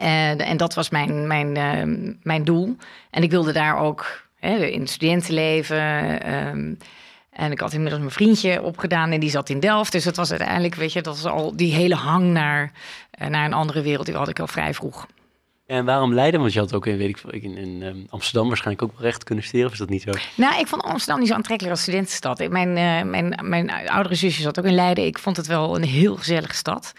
En, en dat was mijn, mijn, uh, mijn doel. En ik wilde daar ook hè, in het studentenleven. Um, en ik had inmiddels mijn vriendje opgedaan en die zat in Delft. Dus het was uiteindelijk, weet je, dat was al die hele hang naar, uh, naar een andere wereld. Die had ik al vrij vroeg. En waarom Leiden? Want je had ook in, weet ik, in, in um, Amsterdam waarschijnlijk ook recht kunnen studeren, of is dat niet zo? Nou, ik vond Amsterdam niet zo aantrekkelijk als studentenstad. Mijn, uh, mijn, mijn oudere zusje zat ook in Leiden. Ik vond het wel een heel gezellige stad.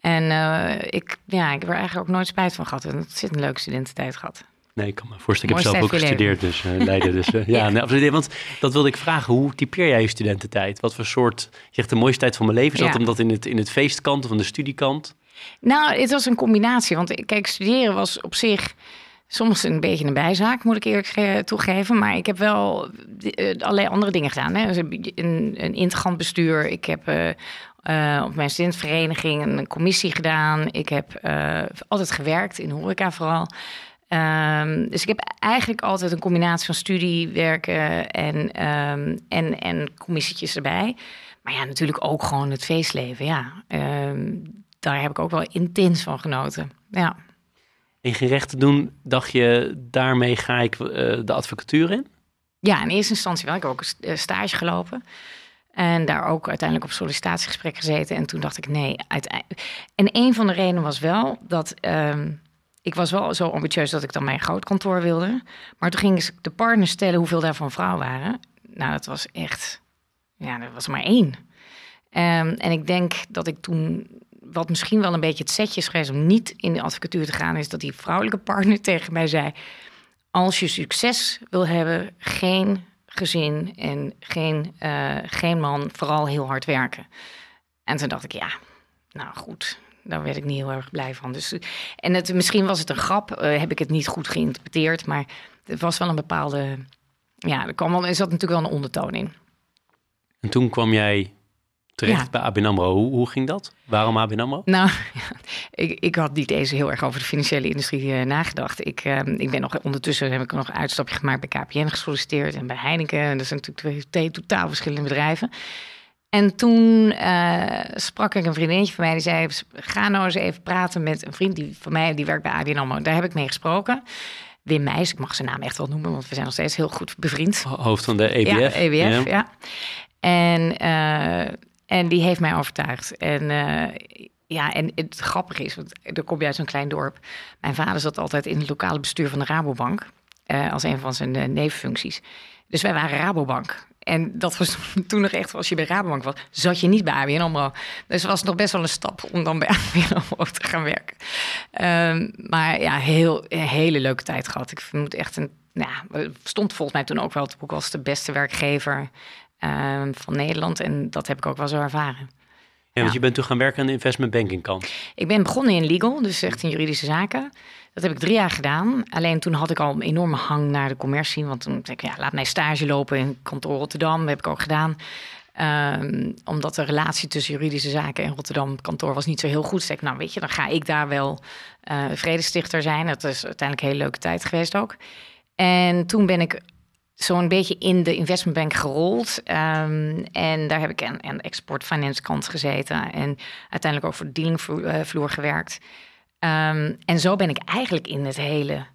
En uh, ik, ja, ik heb er eigenlijk ook nooit spijt van gehad. Het zit een leuke studententijd gehad. Nee, ik kan me voorstellen. Ik heb zelf ook gestudeerd, dus uh, Leiden. Dus, uh, ja, ja. Nee. Want dat wilde ik vragen. Hoe typeer jij je studententijd? Wat voor soort, je zegt de mooiste tijd van mijn leven. Is ja. dat omdat in het, in het feestkant of aan de studiekant? Nou, het was een combinatie. Want kijk, studeren was op zich soms een beetje een bijzaak, moet ik eerlijk toegeven. Maar ik heb wel uh, allerlei andere dingen gedaan. Hè. Dus een, een integrant bestuur. Ik heb uh, op mijn studentenvereniging een commissie gedaan. Ik heb altijd gewerkt in horeca vooral. Um, dus ik heb eigenlijk altijd een combinatie van studie, werken en, um, en, en commissietjes erbij. Maar ja, natuurlijk ook gewoon het feestleven. Ja, um, daar heb ik ook wel intens van genoten. Ja. In gerechten doen, dacht je, daarmee ga ik uh, de advocatuur in? Ja, in eerste instantie wel. Ik heb ook een stage gelopen. En daar ook uiteindelijk op sollicitatiegesprek gezeten. En toen dacht ik, nee, uiteindelijk... En een van de redenen was wel dat... Um, ik was wel zo ambitieus dat ik dan mijn groot kantoor wilde. Maar toen ging de partner stellen hoeveel daarvan vrouwen waren. Nou, dat was echt... Ja, dat was maar één. Um, en ik denk dat ik toen wat misschien wel een beetje het setje is om niet in de advocatuur te gaan, is dat die vrouwelijke partner tegen mij zei: Als je succes wil hebben, geen gezin en geen, uh, geen man, vooral heel hard werken. En toen dacht ik, ja, nou goed, daar werd ik niet heel erg blij van. Dus, en het, misschien was het een grap, uh, heb ik het niet goed geïnterpreteerd, maar het was wel een bepaalde, ja, er, kwam wel, er zat natuurlijk wel een ondertoon in. En toen kwam jij terecht bij ABN AMRO. Hoe, hoe, ging dat? Waarom ABN AMRO? Nou, ik, ik had niet eens heel erg over de financiële industrie uh, nagedacht. Ik, uh, ik ben nog ondertussen heb ik nog een uitstapje gemaakt bij KPN gesolliciteerd en bij Heineken. En dat zijn natuurlijk twee totaal verschillende bedrijven. En toen uh, sprak ik een vriendinnetje van mij die zei: ga nou eens even praten met een vriend die van mij die werkt bij ABN AMRO. Daar heb ik mee gesproken. Wim Meijs, ik mag zijn naam echt wel noemen, want we zijn nog steeds heel goed bevriend. Hoofd van de EBF. Ja, EBF, ja. ja. En en die heeft mij overtuigd. En uh, ja, en het grappige is, want er kom je uit zo'n klein dorp. Mijn vader zat altijd in het lokale bestuur van de Rabobank. Uh, als een van zijn uh, nevenfuncties. Dus wij waren Rabobank. En dat was toen nog echt, als je bij Rabobank was, zat je niet bij ABN AMRO. Dus het was nog best wel een stap om dan bij ABN AMRO te gaan werken. Um, maar ja, heel, een hele leuke tijd gehad. Ik moet echt een, nou, stond volgens mij toen ook wel het boek als de beste werkgever uh, van Nederland. En dat heb ik ook wel zo ervaren. Ja, want je bent toen gaan werken aan de investment banking kant. Ik ben begonnen in legal, dus echt in juridische zaken. Dat heb ik drie jaar gedaan. Alleen toen had ik al een enorme hang naar de commercie. Want toen denk ik, ja, laat mij stage lopen in kantoor Rotterdam. Dat heb ik ook gedaan. Um, omdat de relatie tussen juridische zaken en Rotterdam kantoor was niet zo heel goed. Zeg ik, nou weet je, dan ga ik daar wel uh, vredestichter zijn. Dat is uiteindelijk een hele leuke tijd geweest ook. En toen ben ik zo'n beetje in de investmentbank gerold. Um, en daar heb ik aan, aan de export finance kant gezeten. En uiteindelijk ook voor de dealingvloer uh, gewerkt. Um, en zo ben ik eigenlijk in het hele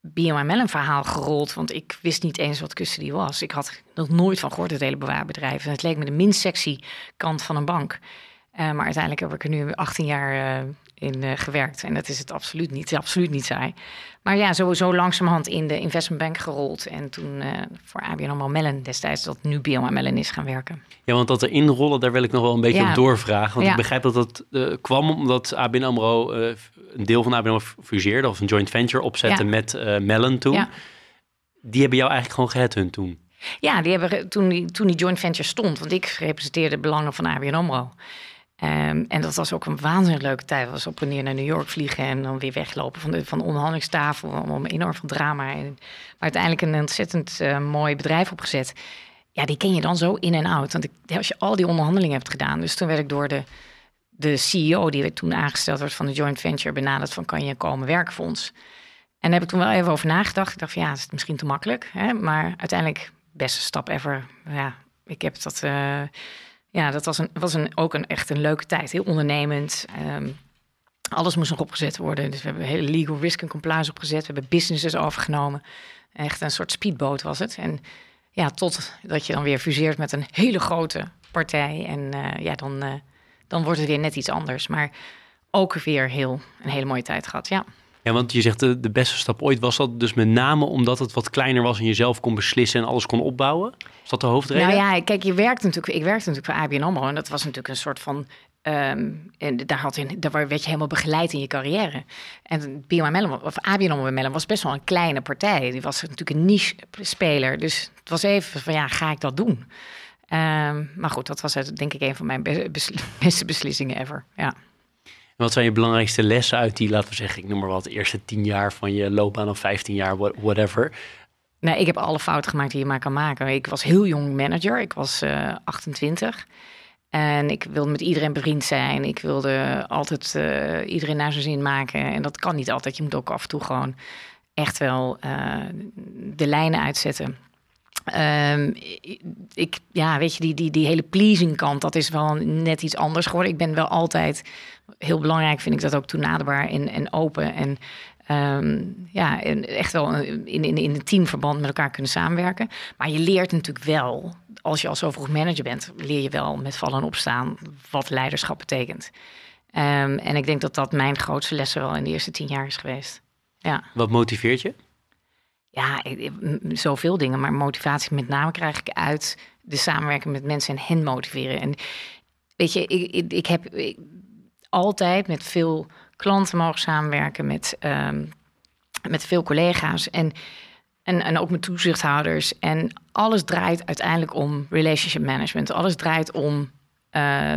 BMML verhaal gerold. Want ik wist niet eens wat custody was. Ik had nog nooit van gehoord, het hele bewaarbedrijf. En het leek me de minst sexy kant van een bank. Uh, maar uiteindelijk heb ik er nu 18 jaar uh, in uh, gewerkt. En dat is het absoluut niet. Absoluut niet saai. Maar ja, sowieso langzamerhand in de investmentbank gerold. En toen uh, voor ABN AMRO Mellon destijds, dat nu BNO Mellon is gaan werken. Ja, want dat er inrollen, daar wil ik nog wel een beetje ja. op doorvragen. Want ja. ik begrijp dat dat uh, kwam omdat ABN AMRO een deel van ABN AMRO fuseerde... of een joint venture opzette ja. met Mellon toen. Die hebben jou eigenlijk gewoon geheadhunt toen? Ja, die hebben toen die, toen die joint venture stond. Want ik representeerde de belangen van ABN AMRO. Um, en dat was ook een waanzinnig leuke tijd. was op en neer naar New York vliegen en dan weer weglopen van de, van de onderhandelingstafel. Om enorm veel drama. En, maar uiteindelijk een ontzettend uh, mooi bedrijf opgezet. Ja, die ken je dan zo in en out. Want ik, als je al die onderhandelingen hebt gedaan. Dus toen werd ik door de, de CEO, die toen aangesteld werd van de joint venture, benaderd van kan je komen werken voor ons. En daar heb ik toen wel even over nagedacht. Ik dacht van ja, is het misschien te makkelijk. Hè? Maar uiteindelijk beste stap ever. Ja, ik heb dat... Uh, ja, dat was, een, was een, ook een, echt een leuke tijd. Heel ondernemend. Um, alles moest nog opgezet worden. Dus we hebben hele legal risk en compliance opgezet. We hebben businesses overgenomen. Echt een soort speedboot was het. En ja, totdat je dan weer fuseert met een hele grote partij. En uh, ja, dan, uh, dan wordt het weer net iets anders. Maar ook weer heel, een hele mooie tijd gehad, ja. Ja, want je zegt de, beste stap ooit was dat dus met name omdat het wat kleiner was en je zelf kon beslissen en alles kon opbouwen. Is dat de hoofdreden? Nou ja, kijk, je werkt natuurlijk, ik werkte natuurlijk voor ABN AMRO en dat was natuurlijk een soort van Um, en daar, had in, daar werd je helemaal begeleid in je carrière. En BML, of ABN AMRO was best wel een kleine partij. Die was natuurlijk een niche-speler. Dus het was even van, ja, ga ik dat doen? Um, maar goed, dat was denk ik een van mijn beste beslissingen ever, ja. Wat zijn je belangrijkste lessen uit die, laten we zeggen, ik noem maar wat, eerste tien jaar van je loopbaan of 15 jaar, whatever? Nee, ik heb alle fouten gemaakt die je maar kan maken. Ik was heel jong manager, ik was uh, 28. En ik wilde met iedereen bevriend zijn. Ik wilde altijd uh, iedereen naar zijn zin maken. En dat kan niet altijd. Je moet ook af en toe gewoon echt wel uh, de lijnen uitzetten. Um, ik, ja, weet je, die, die, die hele pleasing kant, dat is wel net iets anders geworden. Ik ben wel altijd, heel belangrijk vind ik dat ook toenaderbaar en, en open. En um, ja, en echt wel in, in, in een teamverband met elkaar kunnen samenwerken. Maar je leert natuurlijk wel, als je al zo manager bent, leer je wel met vallen en opstaan wat leiderschap betekent. Um, en ik denk dat dat mijn grootste lessen wel in de eerste tien jaar is geweest. Ja. Wat motiveert je? Ja, zoveel dingen. Maar motivatie met name krijg ik uit de samenwerking met mensen en hen motiveren. En weet je, ik, ik, heb altijd met veel klanten mogen samenwerken, met, um, met veel collega's. En En, en ook met toezichthouders. En alles draait uiteindelijk om relationship management. Alles draait om uh,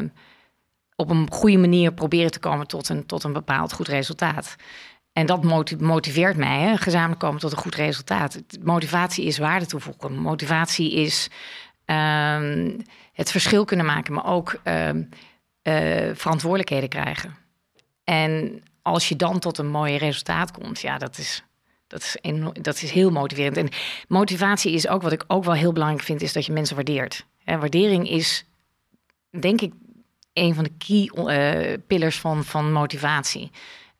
op een goede manier proberen te komen tot een, tot een bepaald goed resultaat. En dat motiveert mij, hè? gezamenlijk komen tot een goed resultaat. Motivatie is waarde toevoegen. Motivatie is uh, het verschil kunnen maken, maar ook uh, verantwoordelijkheden krijgen. En als je dan tot een mooi resultaat komt, ja, dat is, dat is, dat is heel motiverend. En motivatie is ook, wat ik ook wel heel belangrijk vind, is dat je mensen waardeert. Hè, waardering is, denk ik, een van de key uh, pillars van, van motivatie.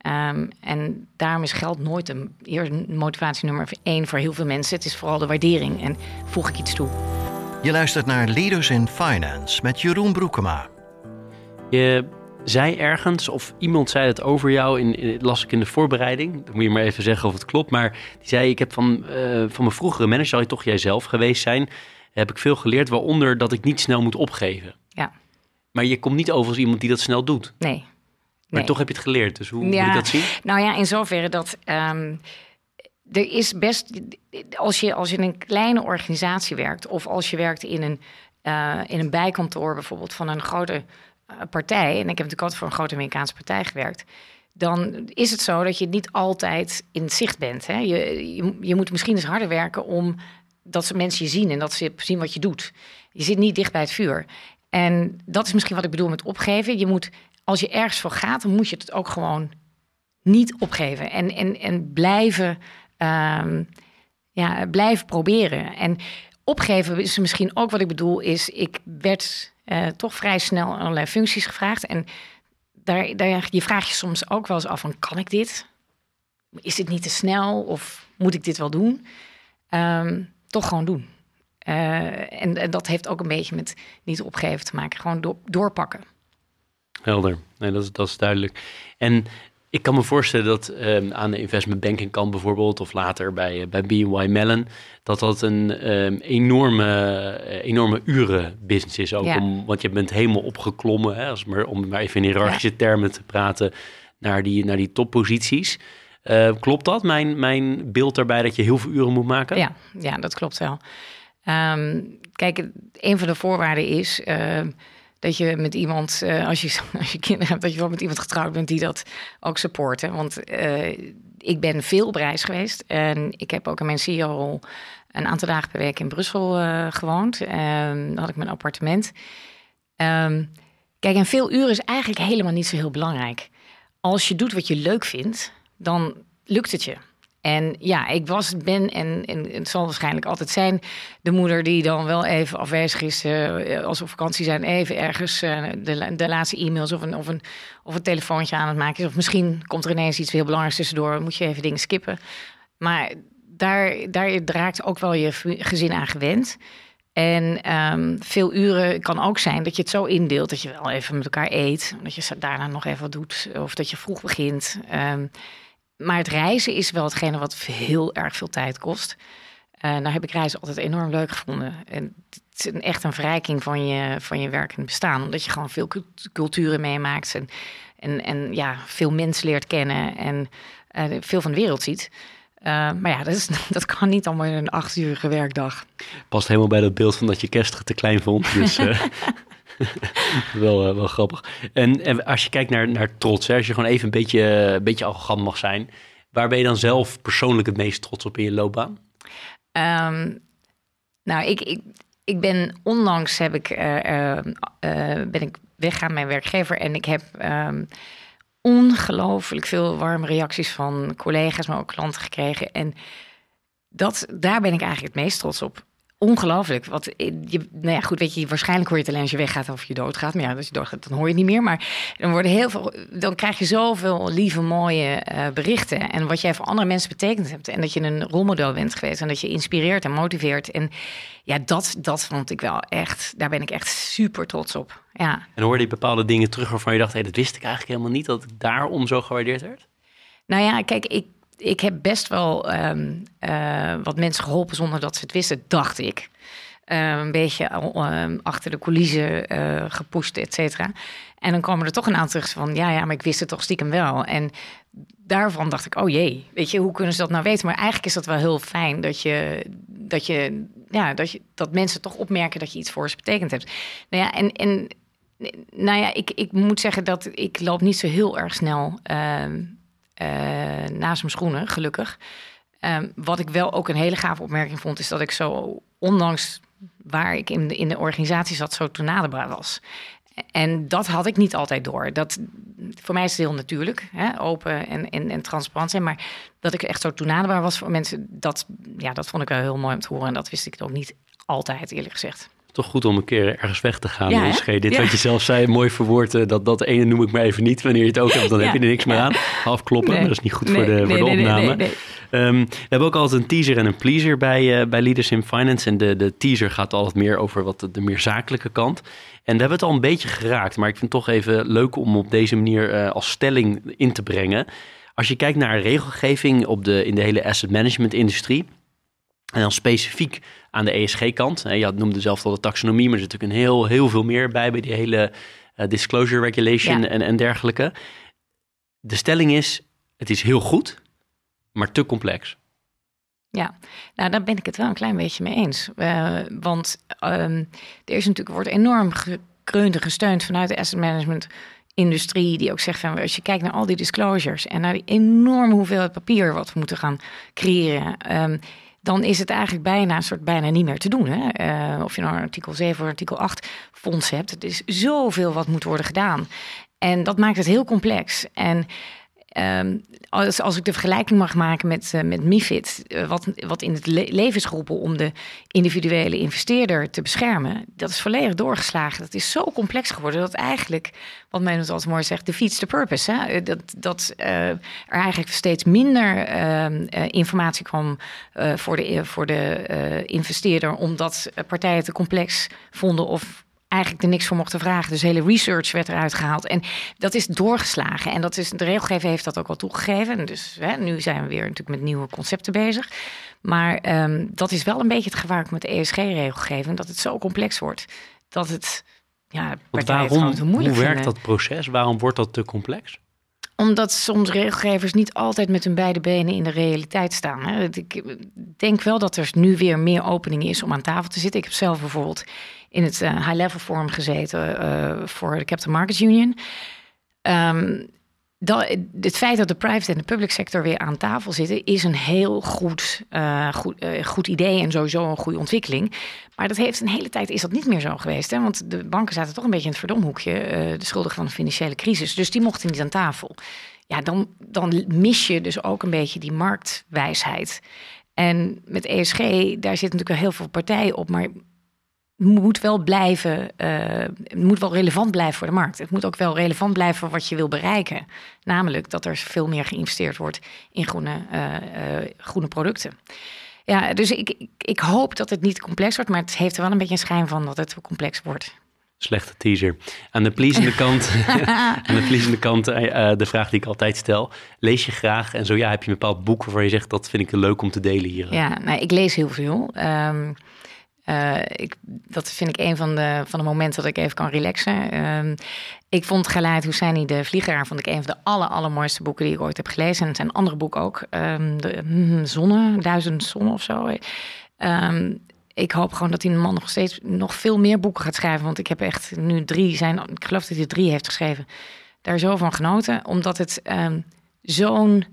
Um, en daarom is geld nooit een, een motivatie nummer één voor heel veel mensen. Het is vooral de waardering. En voeg ik iets toe. Je luistert naar Leaders in Finance met Jeroen Broekema. Je zei ergens, of iemand zei het over jou, in, las ik in de voorbereiding. Dan moet je maar even zeggen of het klopt. Maar die zei, ik heb van, uh, van mijn vroegere manager, zal je toch jijzelf geweest zijn, heb ik veel geleerd, waaronder dat ik niet snel moet opgeven. Ja. Maar je komt niet over als iemand die dat snel doet. Nee. Maar toch heb je het geleerd, dus hoe moet je dat zien? Nou ja, in zoverre dat um, er is best, als je, als je in een kleine organisatie werkt, of als je werkt in een, uh, in een bijkantoor bijvoorbeeld van een grote uh, partij, en ik heb natuurlijk altijd voor een grote Amerikaanse partij gewerkt, dan is het zo dat je niet altijd in het zicht bent. Hè? Je, je, je moet misschien eens harder werken om dat ze mensen je zien en dat ze zien wat je doet. Je zit niet dicht bij het vuur. En dat is misschien wat ik bedoel met opgeven. Je moet, als je ergens voor gaat, dan moet je het ook gewoon niet opgeven. En, en, en blijven, um, ja, blijven proberen. En opgeven is misschien ook wat ik bedoel, is ik werd uh, toch vrij snel allerlei functies gevraagd. En daar, daar, je vraag je soms ook wel eens af van, kan ik dit? Is dit niet te snel of moet ik dit wel doen? Um, toch gewoon doen. Uh, en, en, dat heeft ook een beetje met niet opgeven te maken. Gewoon door, doorpakken. Helder. Nee, dat, is, dat is duidelijk. En ik kan me voorstellen dat um, aan de investment banking kant bijvoorbeeld, of later bij, uh, bij BNY Mellon, dat dat een um, enorme, uh, enorme urenbusiness is. Ook ja. om, want je bent helemaal opgeklommen, hè, als maar, om maar even in hiërarchische ja. termen te praten, naar die, naar die topposities. Uh, klopt dat, mijn, mijn beeld daarbij, dat je heel veel uren moet maken? Ja, ja dat klopt wel. Um, kijk, een van de voorwaarden is dat je met iemand, uh, als, je, als je kinderen hebt, dat je wel met iemand getrouwd bent die dat ook supporten. Want uh, ik ben veel op reis geweest en ik heb ook in mijn CEO een aantal dagen per week in Brussel gewoond. Um, dan had ik mijn appartement. Um, kijk, en veel uren is eigenlijk helemaal niet zo heel belangrijk. Als je doet wat je leuk vindt, dan lukt het je. En ja, ik was, ben en, en het zal waarschijnlijk altijd zijn de moeder die dan wel even afwezig is uh, als we op vakantie zijn, even ergens uh, de, de laatste e-mails of een, of, een, of een telefoontje aan het maken is. Of misschien komt er ineens iets heel belangrijks tussendoor, moet je even dingen skippen. Maar daar, daar raakt ook wel je gezin aan gewend. En um, veel uren kan ook zijn dat je het zo indeelt dat je wel even met elkaar eet, dat je daarna nog even wat doet of dat je vroeg begint. Um, maar het reizen is wel hetgene wat heel erg veel tijd kost. Uh, nou heb ik reizen altijd enorm leuk gevonden. En het is een, echt een verrijking van je, van je werkend bestaan. Omdat je gewoon veel culturen meemaakt. En, en, en ja, veel mensen leert kennen. En uh, veel van de wereld ziet. Uh, maar ja, dat, is, dat kan niet allemaal in een acht uurige werkdag. Past helemaal bij dat beeld van dat je kerst te klein vond. Dus, wel, uh, wel grappig. En, en, als je kijkt naar, naar trots, als je gewoon even een beetje, een beetje arrogant mag zijn, waar ben je dan zelf persoonlijk het meest trots op in je loopbaan? Um, nou, ik, ik, ik ben onlangs heb ik, uh, uh, ben ik weggaan mijn werkgever en ik heb um, ongelooflijk veel warme reacties van collega's, maar ook klanten gekregen. En dat, daar ben ik eigenlijk het meest trots op ongelooflijk. Wat, je, nou ja, goed, weet je, waarschijnlijk hoor je het alleen als je weggaat of je doodgaat. Maar ja, als je doodgaat, dan hoor je het niet meer. Maar dan worden heel veel, dan krijg je zoveel lieve, mooie uh, berichten. En wat jij voor andere mensen betekend hebt. En dat je een rolmodel bent geweest. En dat je inspireert en motiveert. En ja, dat, dat vond ik wel echt, daar ben ik echt super trots op. Ja. En hoorde je bepaalde dingen terug waarvan je dacht, hé, dat wist ik eigenlijk helemaal niet, dat ik daarom zo gewaardeerd werd? Nou ja, kijk, ik ik heb best wel um, uh, wat mensen geholpen zonder dat ze het wisten, dacht ik. een beetje achter de coulissen gepusht, et cetera. En dan komen er toch een aantal van, ja, ja, maar ik wist het toch stiekem wel. En daarvan dacht ik, oh jee, weet je, hoe kunnen ze dat nou weten? Maar eigenlijk is dat wel heel fijn dat je, dat je, ja, dat je, dat mensen toch opmerken dat je iets voor ze betekend hebt. Nou ja, en, en nou ja, ik, ik moet zeggen dat ik loop niet zo heel erg snel naast mijn schoenen, gelukkig. Ehm, wat ik wel ook een hele gave opmerking vond, is dat ik zo, ondanks waar ik in de, in de organisatie zat, zo toenaderbaar was. En dat had ik niet altijd door. Dat, voor mij is het heel natuurlijk, hè, open en, en, en transparant zijn. Maar dat ik echt zo toenaderbaar was voor mensen, dat, ja, dat vond ik wel heel mooi om te horen. En dat wist ik ook niet altijd, eerlijk gezegd toch goed om een keer ergens weg te gaan. Ja, Dit wat je zelf zei, mooi verwoord. Eh, dat, dat ene noem ik maar even niet. Wanneer je het ook hebt, dan heb je er niks meer aan. Afkloppen, dat is niet goed voor de, voor de opname. Um, we hebben ook altijd een teaser en een pleaser bij, uh, bij Leaders in Finance. En de, de teaser gaat altijd meer over wat de, de meer zakelijke kant. En daar hebben we het al een beetje geraakt. Maar ik vind het toch even leuk om op deze manier uh, als stelling in te brengen. Als je kijkt naar regelgeving op de, in de hele asset management industrie en dan specifiek aan de ESG-kant. Je noemde zelf al de taxonomie, maar er zit natuurlijk een heel, heel veel meer bij, bij die hele uh, disclosure regulation en, en dergelijke. De stelling is, het is heel goed, maar te complex. Ja, nou daar ben ik het wel een klein beetje mee eens. Uh, want um, er is natuurlijk, wordt enorm gekreund en gesteund vanuit de asset management industrie die ook zegt van als je kijkt naar al die disclosures en naar die enorme hoeveelheid papier wat we moeten gaan creëren. Um, dan is het eigenlijk bijna een soort bijna niet meer te doen. Hè? Uh, of je nou artikel 7 of artikel 8 fonds hebt. Het is zoveel wat moet worden gedaan. En dat maakt het heel complex. En Um, als, als ik de vergelijking mag maken met, uh, met MIFID, uh, wat, wat in het le leven is geroepen om de individuele investeerder te beschermen, dat is volledig doorgeslagen. Dat is zo complex geworden dat eigenlijk, wat men het altijd mooi zegt, defeats the purpose. Hè? Eh, dat, dat er eigenlijk steeds minder ehm, informatie kwam voor de, voor de investeerder, omdat partijen te complex vonden of eigenlijk er niks voor mochten vragen. Dus hele research werd eruit gehaald. En dat is doorgeslagen. En dat is, de regelgever heeft dat ook wel toegegeven. Dus hè, nu zijn we weer natuurlijk met nieuwe concepten bezig. Maar um, dat is wel een beetje het gevaar met de ESG-regelgeving. Dat het zo complex wordt. Dat het, ja, waarom, het moeilijk Hoe werkt dat proces? Waarom wordt dat te complex? Omdat soms regelgevers niet altijd met hun beide benen in de realiteit staan. Hè. Ik denk wel dat er nu weer meer opening is om aan tafel te zitten. Ik heb zelf bijvoorbeeld in het uh, high-level forum gezeten uh, voor de Capital Markets Union. Um, dat, het feit dat de private en de public sector weer aan tafel zitten, is een heel goed, uh, goed, goed idee en sowieso een goede ontwikkeling. Maar dat heeft een hele tijd is dat niet meer zo geweest. Hè? Want de banken zaten toch een beetje in het verdomhoekje, de schuldigen van de financiële crisis. Dus die mochten niet aan tafel. Ja, dan, dan mis je dus ook een beetje die marktwijsheid. En met ESG, daar zitten natuurlijk wel heel veel partijen op, maar moet wel blijven, uh, moet wel relevant blijven voor de markt. Het moet ook wel relevant blijven voor wat je wil bereiken. Namelijk dat er veel meer geïnvesteerd wordt in groene, uh, uh, groene producten. Ja, dus ik, ik, ik, hoop dat het niet complex wordt, maar het heeft er wel een beetje een schijn van dat het complex wordt. Slechte teaser. Aan de pleasende kant, aan de pleasende kant de vraag die ik altijd stel. Lees je graag en zo ja, heb je een bepaald boek waarvan je zegt dat vind ik leuk om te delen hier? Ja, nou, ik lees heel veel. Um, uh, ik, dat vind ik een van de, van de momenten dat ik even kan relaxen. Uh, ik vond Geleid Husseini, de vliegeraar, vond ik een van de aller, allermooiste boeken die ik ooit heb gelezen. En het zijn andere boeken ook. Um, de mm, Zonne, Duizend Zonnen of zo. Um, ik hoop gewoon dat die man nog steeds nog veel meer boeken gaat schrijven. Want ik heb echt nu drie zijn. Ik geloof dat hij drie heeft geschreven. Daar zo van genoten. Omdat het zo'n.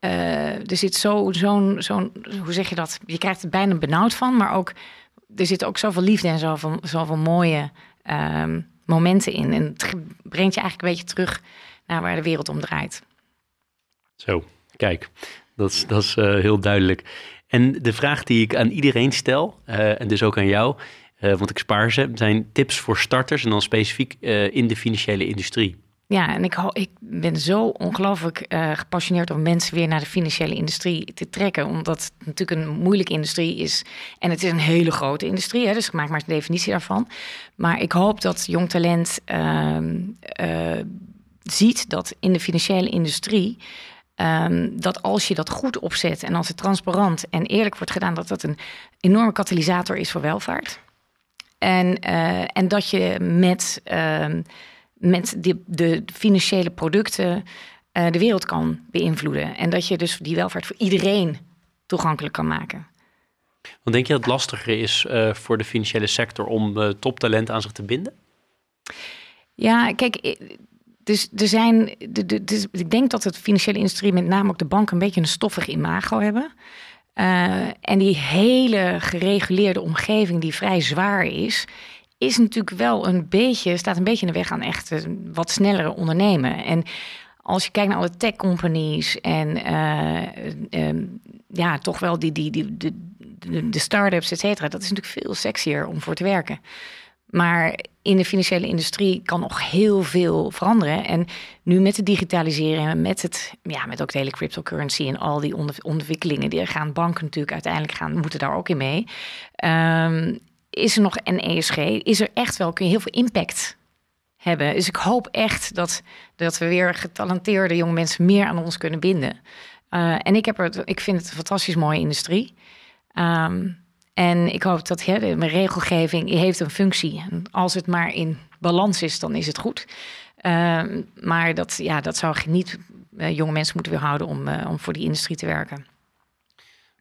Uh, er zit zo'n, zo'n, hoe zeg je dat? Je krijgt er bijna benauwd van, maar ook er zit ook zoveel liefde en zoveel, zoveel mooie ehm, momenten in. En het brengt je eigenlijk een beetje terug naar waar de wereld om draait. Zo, kijk, dat is, dat is uh, heel duidelijk. En de vraag die ik aan iedereen stel, uh, en dus ook aan jou, uh, want ik spaar ze, zijn tips voor starters en dan specifiek in de financiële industrie. Ja, en ik, ik ben zo ongelooflijk uh, gepassioneerd om mensen weer naar de financiële industrie te trekken. Omdat het natuurlijk een moeilijke industrie is. En het is een hele grote industrie, hè, dus ik maak maar een definitie daarvan. Maar ik hoop dat jong talent uh, uh, ziet dat in de financiële industrie. Um, dat als je dat goed opzet en als het transparant en eerlijk wordt gedaan, dat dat een enorme katalysator is voor welvaart. En, en dat je met, ehm, met de, de financiële producten de wereld kan beïnvloeden. En dat je dus die welvaart voor iedereen toegankelijk kan maken. Want denk je dat het lastiger is voor de financiële sector om toptalent aan zich te binden? Ja, kijk, dus er zijn. Dus ik denk dat het financiële industrie, met name ook de banken, een beetje een stoffig imago hebben. Uh, en die hele gereguleerde omgeving, die vrij zwaar is, is natuurlijk wel een beetje, staat een beetje in de weg aan echt wat snellere ondernemen. En als je kijkt naar alle tech companies en uh, ja, toch wel die, die, die, de, de, start-ups, et cetera, dat is natuurlijk veel sexier om voor te werken. Maar in de financiële industrie kan nog heel veel veranderen. En nu met de digitalisering, met, het, ja, met ook de hele cryptocurrency en al die ontwikkelingen, die gaan banken natuurlijk uiteindelijk gaan, moeten daar ook in mee. Um, is er nog een ESG? Is er echt wel, kun je heel veel impact hebben. Dus ik hoop echt dat, dat we weer getalenteerde jonge mensen meer aan ons kunnen binden. Uh, en ik, heb er, ik vind het een fantastisch mooie industrie. Um, en ik hoop dat de regelgeving heeft een functie. En als het maar in balans is, dan is het goed. Uh, maar dat, ja, dat zou niet uh, jonge mensen moeten weerhouden om, uh, om voor die industrie te werken.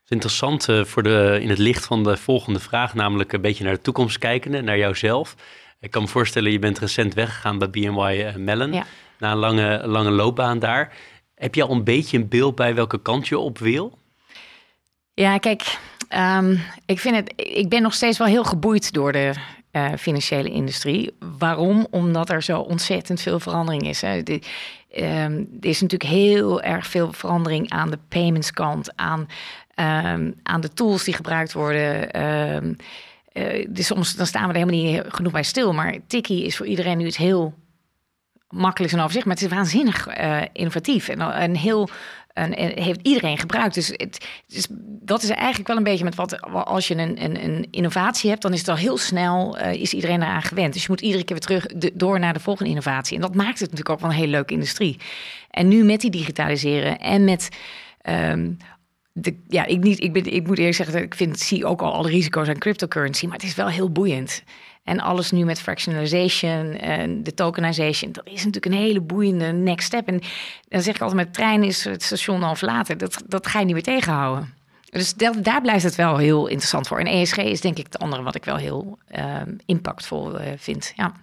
Is interessant uh, voor de, in het licht van de volgende vraag, namelijk een beetje naar de toekomst kijkende, naar jouzelf. Ik kan me voorstellen, je bent recent weggegaan bij BNY Mellon, ja. na een lange, lange loopbaan daar. Heb je al een beetje een beeld bij welke kant je op wil? Ja, kijk, Um, ik, vind het, ik ben nog steeds wel heel geboeid door de uh, financiële industrie. Waarom? Omdat er zo ontzettend veel verandering is. Hè. De, um, er is natuurlijk heel erg veel verandering aan de payments kant, aan, um, aan de tools die gebruikt worden. Uh, dus soms dan staan we er helemaal niet genoeg bij stil. Maar Tiki is voor iedereen nu iets heel makkelijks en overzicht. Maar het is waanzinnig uh, innovatief en, en heel en, heeft iedereen gebruikt. Dus, het, dat is eigenlijk wel een beetje met wat als je een, een, een innovatie hebt, dan is het al heel snel is iedereen eraan gewend. Dus je moet iedere keer weer terug door naar de volgende innovatie. En dat maakt het natuurlijk ook wel een hele leuke industrie. En nu met die digitaliseren en met um, de, ja, ik, niet, ik, ben, ik moet eerlijk zeggen, ik vind, zie ook al alle risico's aan cryptocurrency, maar het is wel heel boeiend. En alles nu met fractionalization en de tokenization, dat is natuurlijk een hele boeiende next step. En dan zeg ik altijd, met trein is het station al later. Dat, dat ga je niet meer tegenhouden. Dus dat, daar blijft het wel heel interessant voor. En ESG is denk ik het andere wat ik wel heel uh, impactvol uh, vind. Ja.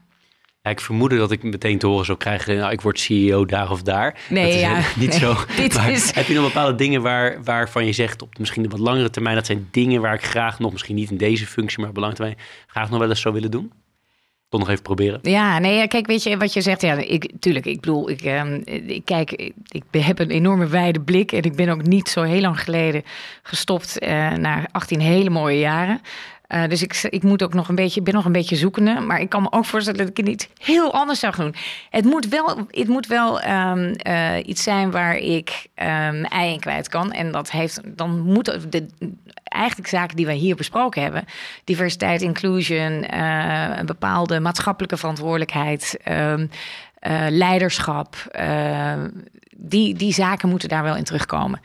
Ja, ik vermoedde dat ik meteen te horen zou krijgen, nou, ik word CEO daar of daar. Nee, dat is ja, niet nee, zo. Dit maar is... Heb je nog bepaalde dingen waar, waarvan je zegt op misschien de wat langere termijn, dat zijn dingen waar ik graag nog, misschien niet in deze functie, maar op de lange termijn, graag nog wel eens zou willen doen? Toch nog even proberen. Ja, nee, kijk, weet je wat je zegt? Ja, ik, tuurlijk, ik bedoel, ik, ik kijk, ik heb een enorme wijde blik en ik ben ook niet zo heel lang geleden gestopt uh, na 18 hele mooie jaren. Uh, dus ik, ik moet ook nog een beetje, ben nog een beetje zoekende. Maar ik kan me ook voorstellen dat ik het niet heel anders zou doen. Het moet wel, het moet wel um, uh, iets zijn waar ik um, ei in kwijt kan. En dat heeft, dan moeten de, eigenlijk zaken die wij hier besproken hebben. Diversiteit, inclusion, uh, een bepaalde maatschappelijke verantwoordelijkheid. Um, leiderschap. die, die zaken moeten daar wel in terugkomen.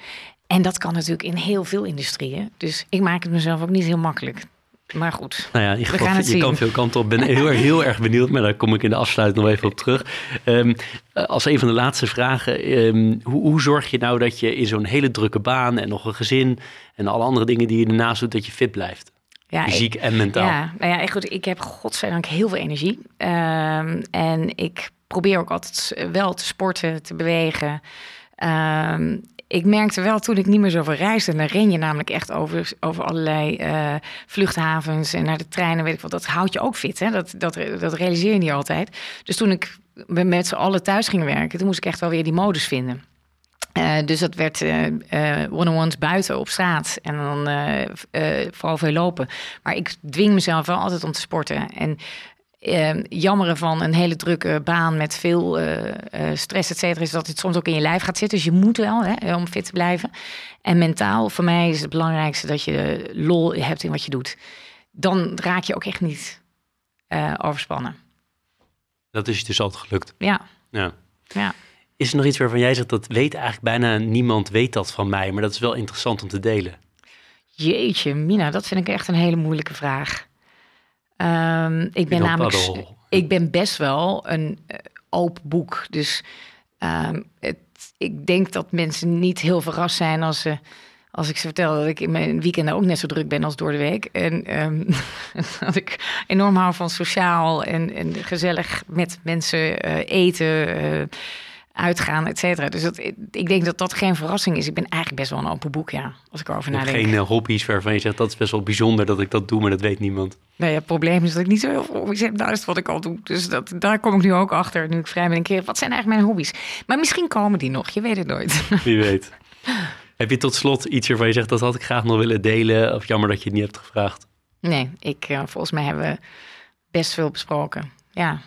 En dat kan natuurlijk in heel veel industrieën. Dus ik maak het mezelf ook niet heel makkelijk. Maar goed, nou ja, in ieder geval, je kan veel kanten op. ben heel, heel erg benieuwd, maar daar kom ik in de afsluiting nog even op terug. Um, als een van de laatste vragen, um, hoe, hoe, zorg je nou dat je in zo'n hele drukke baan en nog een gezin en alle andere dingen die je ernaast doet, dat je fit blijft? Ja, Fysiek en mentaal. Ja, nou ja, goed, ik heb godzijdank heel veel energie. Um, en ik probeer ook altijd wel te sporten, te bewegen. Um, ik merkte wel toen ik niet meer zoveel reisde, dan ren je namelijk echt over, over allerlei uh, vluchthavens en naar de treinen, weet ik wat. Dat houdt je ook fit, hè? Dat, dat, dat realiseer je niet altijd. Dus toen ik met z'n allen thuis ging werken, toen moest ik echt wel weer die modus vinden. Uh, dus dat werd uh, one-on-ones buiten op straat en dan vooral veel lopen. Maar ik dwing mezelf wel altijd om te sporten. En uh, jammeren van een hele drukke baan met veel uh, uh, stress, et cetera, is dat het soms ook in je lijf gaat zitten. Dus je moet wel hè, om fit te blijven. En mentaal, voor mij is het belangrijkste dat je lol hebt in wat je doet. Dan raak je ook echt niet overspannen. Dat is je dus altijd gelukt. Ja. ja. ja. Is er nog iets waarvan jij zegt dat weet eigenlijk bijna niemand weet dat van mij, maar dat is wel interessant om te delen? Jeetje, Mina, dat vind ik echt een hele moeilijke vraag. Ehm, ik ben namelijk, paddel. ik ben best wel een eh, open boek. Dus ehm, het, ik denk dat mensen niet heel verrast zijn als ze. Als ik ze vertel dat ik in mijn weekenden ook net zo druk ben als door de week. En ehm, dat ik enorm hou van sociaal en, en gezellig met mensen eh, eten, eh, uitgaan, et cetera. Dus dat, ik denk dat dat geen verrassing is. Ik ben eigenlijk best wel een open boek, ja. Als ik erover nadenk. geen eh, hobby's waarvan je zegt dat is best wel bijzonder dat ik dat doe, maar dat weet niemand. Nee, het probleem is dat ik niet zo heel veel hobby's heb naast wat ik al doe. Dus dat, daar kom ik nu ook achter, nu ik vrij ben. Een keer, wat zijn eigenlijk mijn hobby's? Maar misschien komen die nog, je weet het nooit. Wie weet. Heb je tot slot iets waarvan je zegt dat had ik graag nog willen delen? Of jammer dat je het niet hebt gevraagd? Nee, ik, eh, volgens mij hebben we best veel besproken. Ja,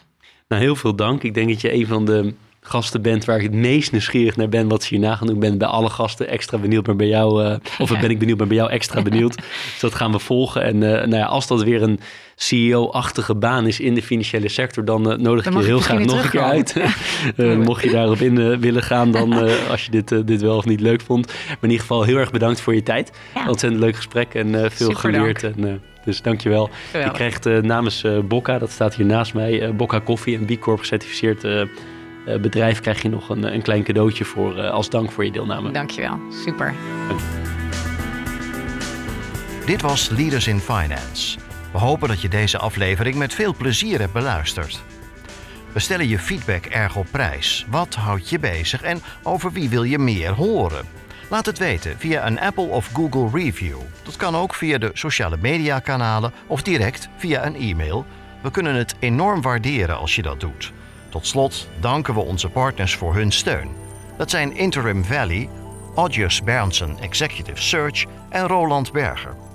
Nou, heel veel dank. Ik denk dat je een van de gasten bent waar ik het meest nieuwsgierig naar ben wat ze hierna gaan doen. Ben bij alle gasten extra benieuwd, maar bij jou, eh, of ben ik benieuwd, maar bij jou extra benieuwd. dus dat gaan we volgen. En eh, nou ja, als dat weer een CEO-achtige baan is in de financiële sector, dan eh, nodig Dan ik je heel graag nog een keer uit. Mocht je daarop in willen gaan, dan als je dit, dit wel of niet leuk vond. Maar in ieder geval heel erg bedankt voor je tijd. Ja. Ontzettend leuk gesprek en veel Super geleerd. En, eh, dus dankjewel. Je geweldig. krijgt namens Bocca, dat staat hier naast mij, Bocca Koffie, een B Corp gecertificeerd bedrijf, krijg je nog een, een klein cadeautje voor eh, als dank voor je deelname. Dankjewel. Super. Dit was Leaders in Finance. We hopen dat je deze aflevering met veel plezier hebt beluisterd. We stellen je feedback erg op prijs. Wat houdt je bezig en over wie wil je meer horen? Laat het weten via een Apple of Google review. Dat kan ook via de sociale media kanalen of direct via een e-mail. We kunnen het enorm waarderen als je dat doet. Tot slot danken we onze partners voor hun steun. Dat zijn Interim Valley, Audius Berndsen Executive Search en Roland Berger.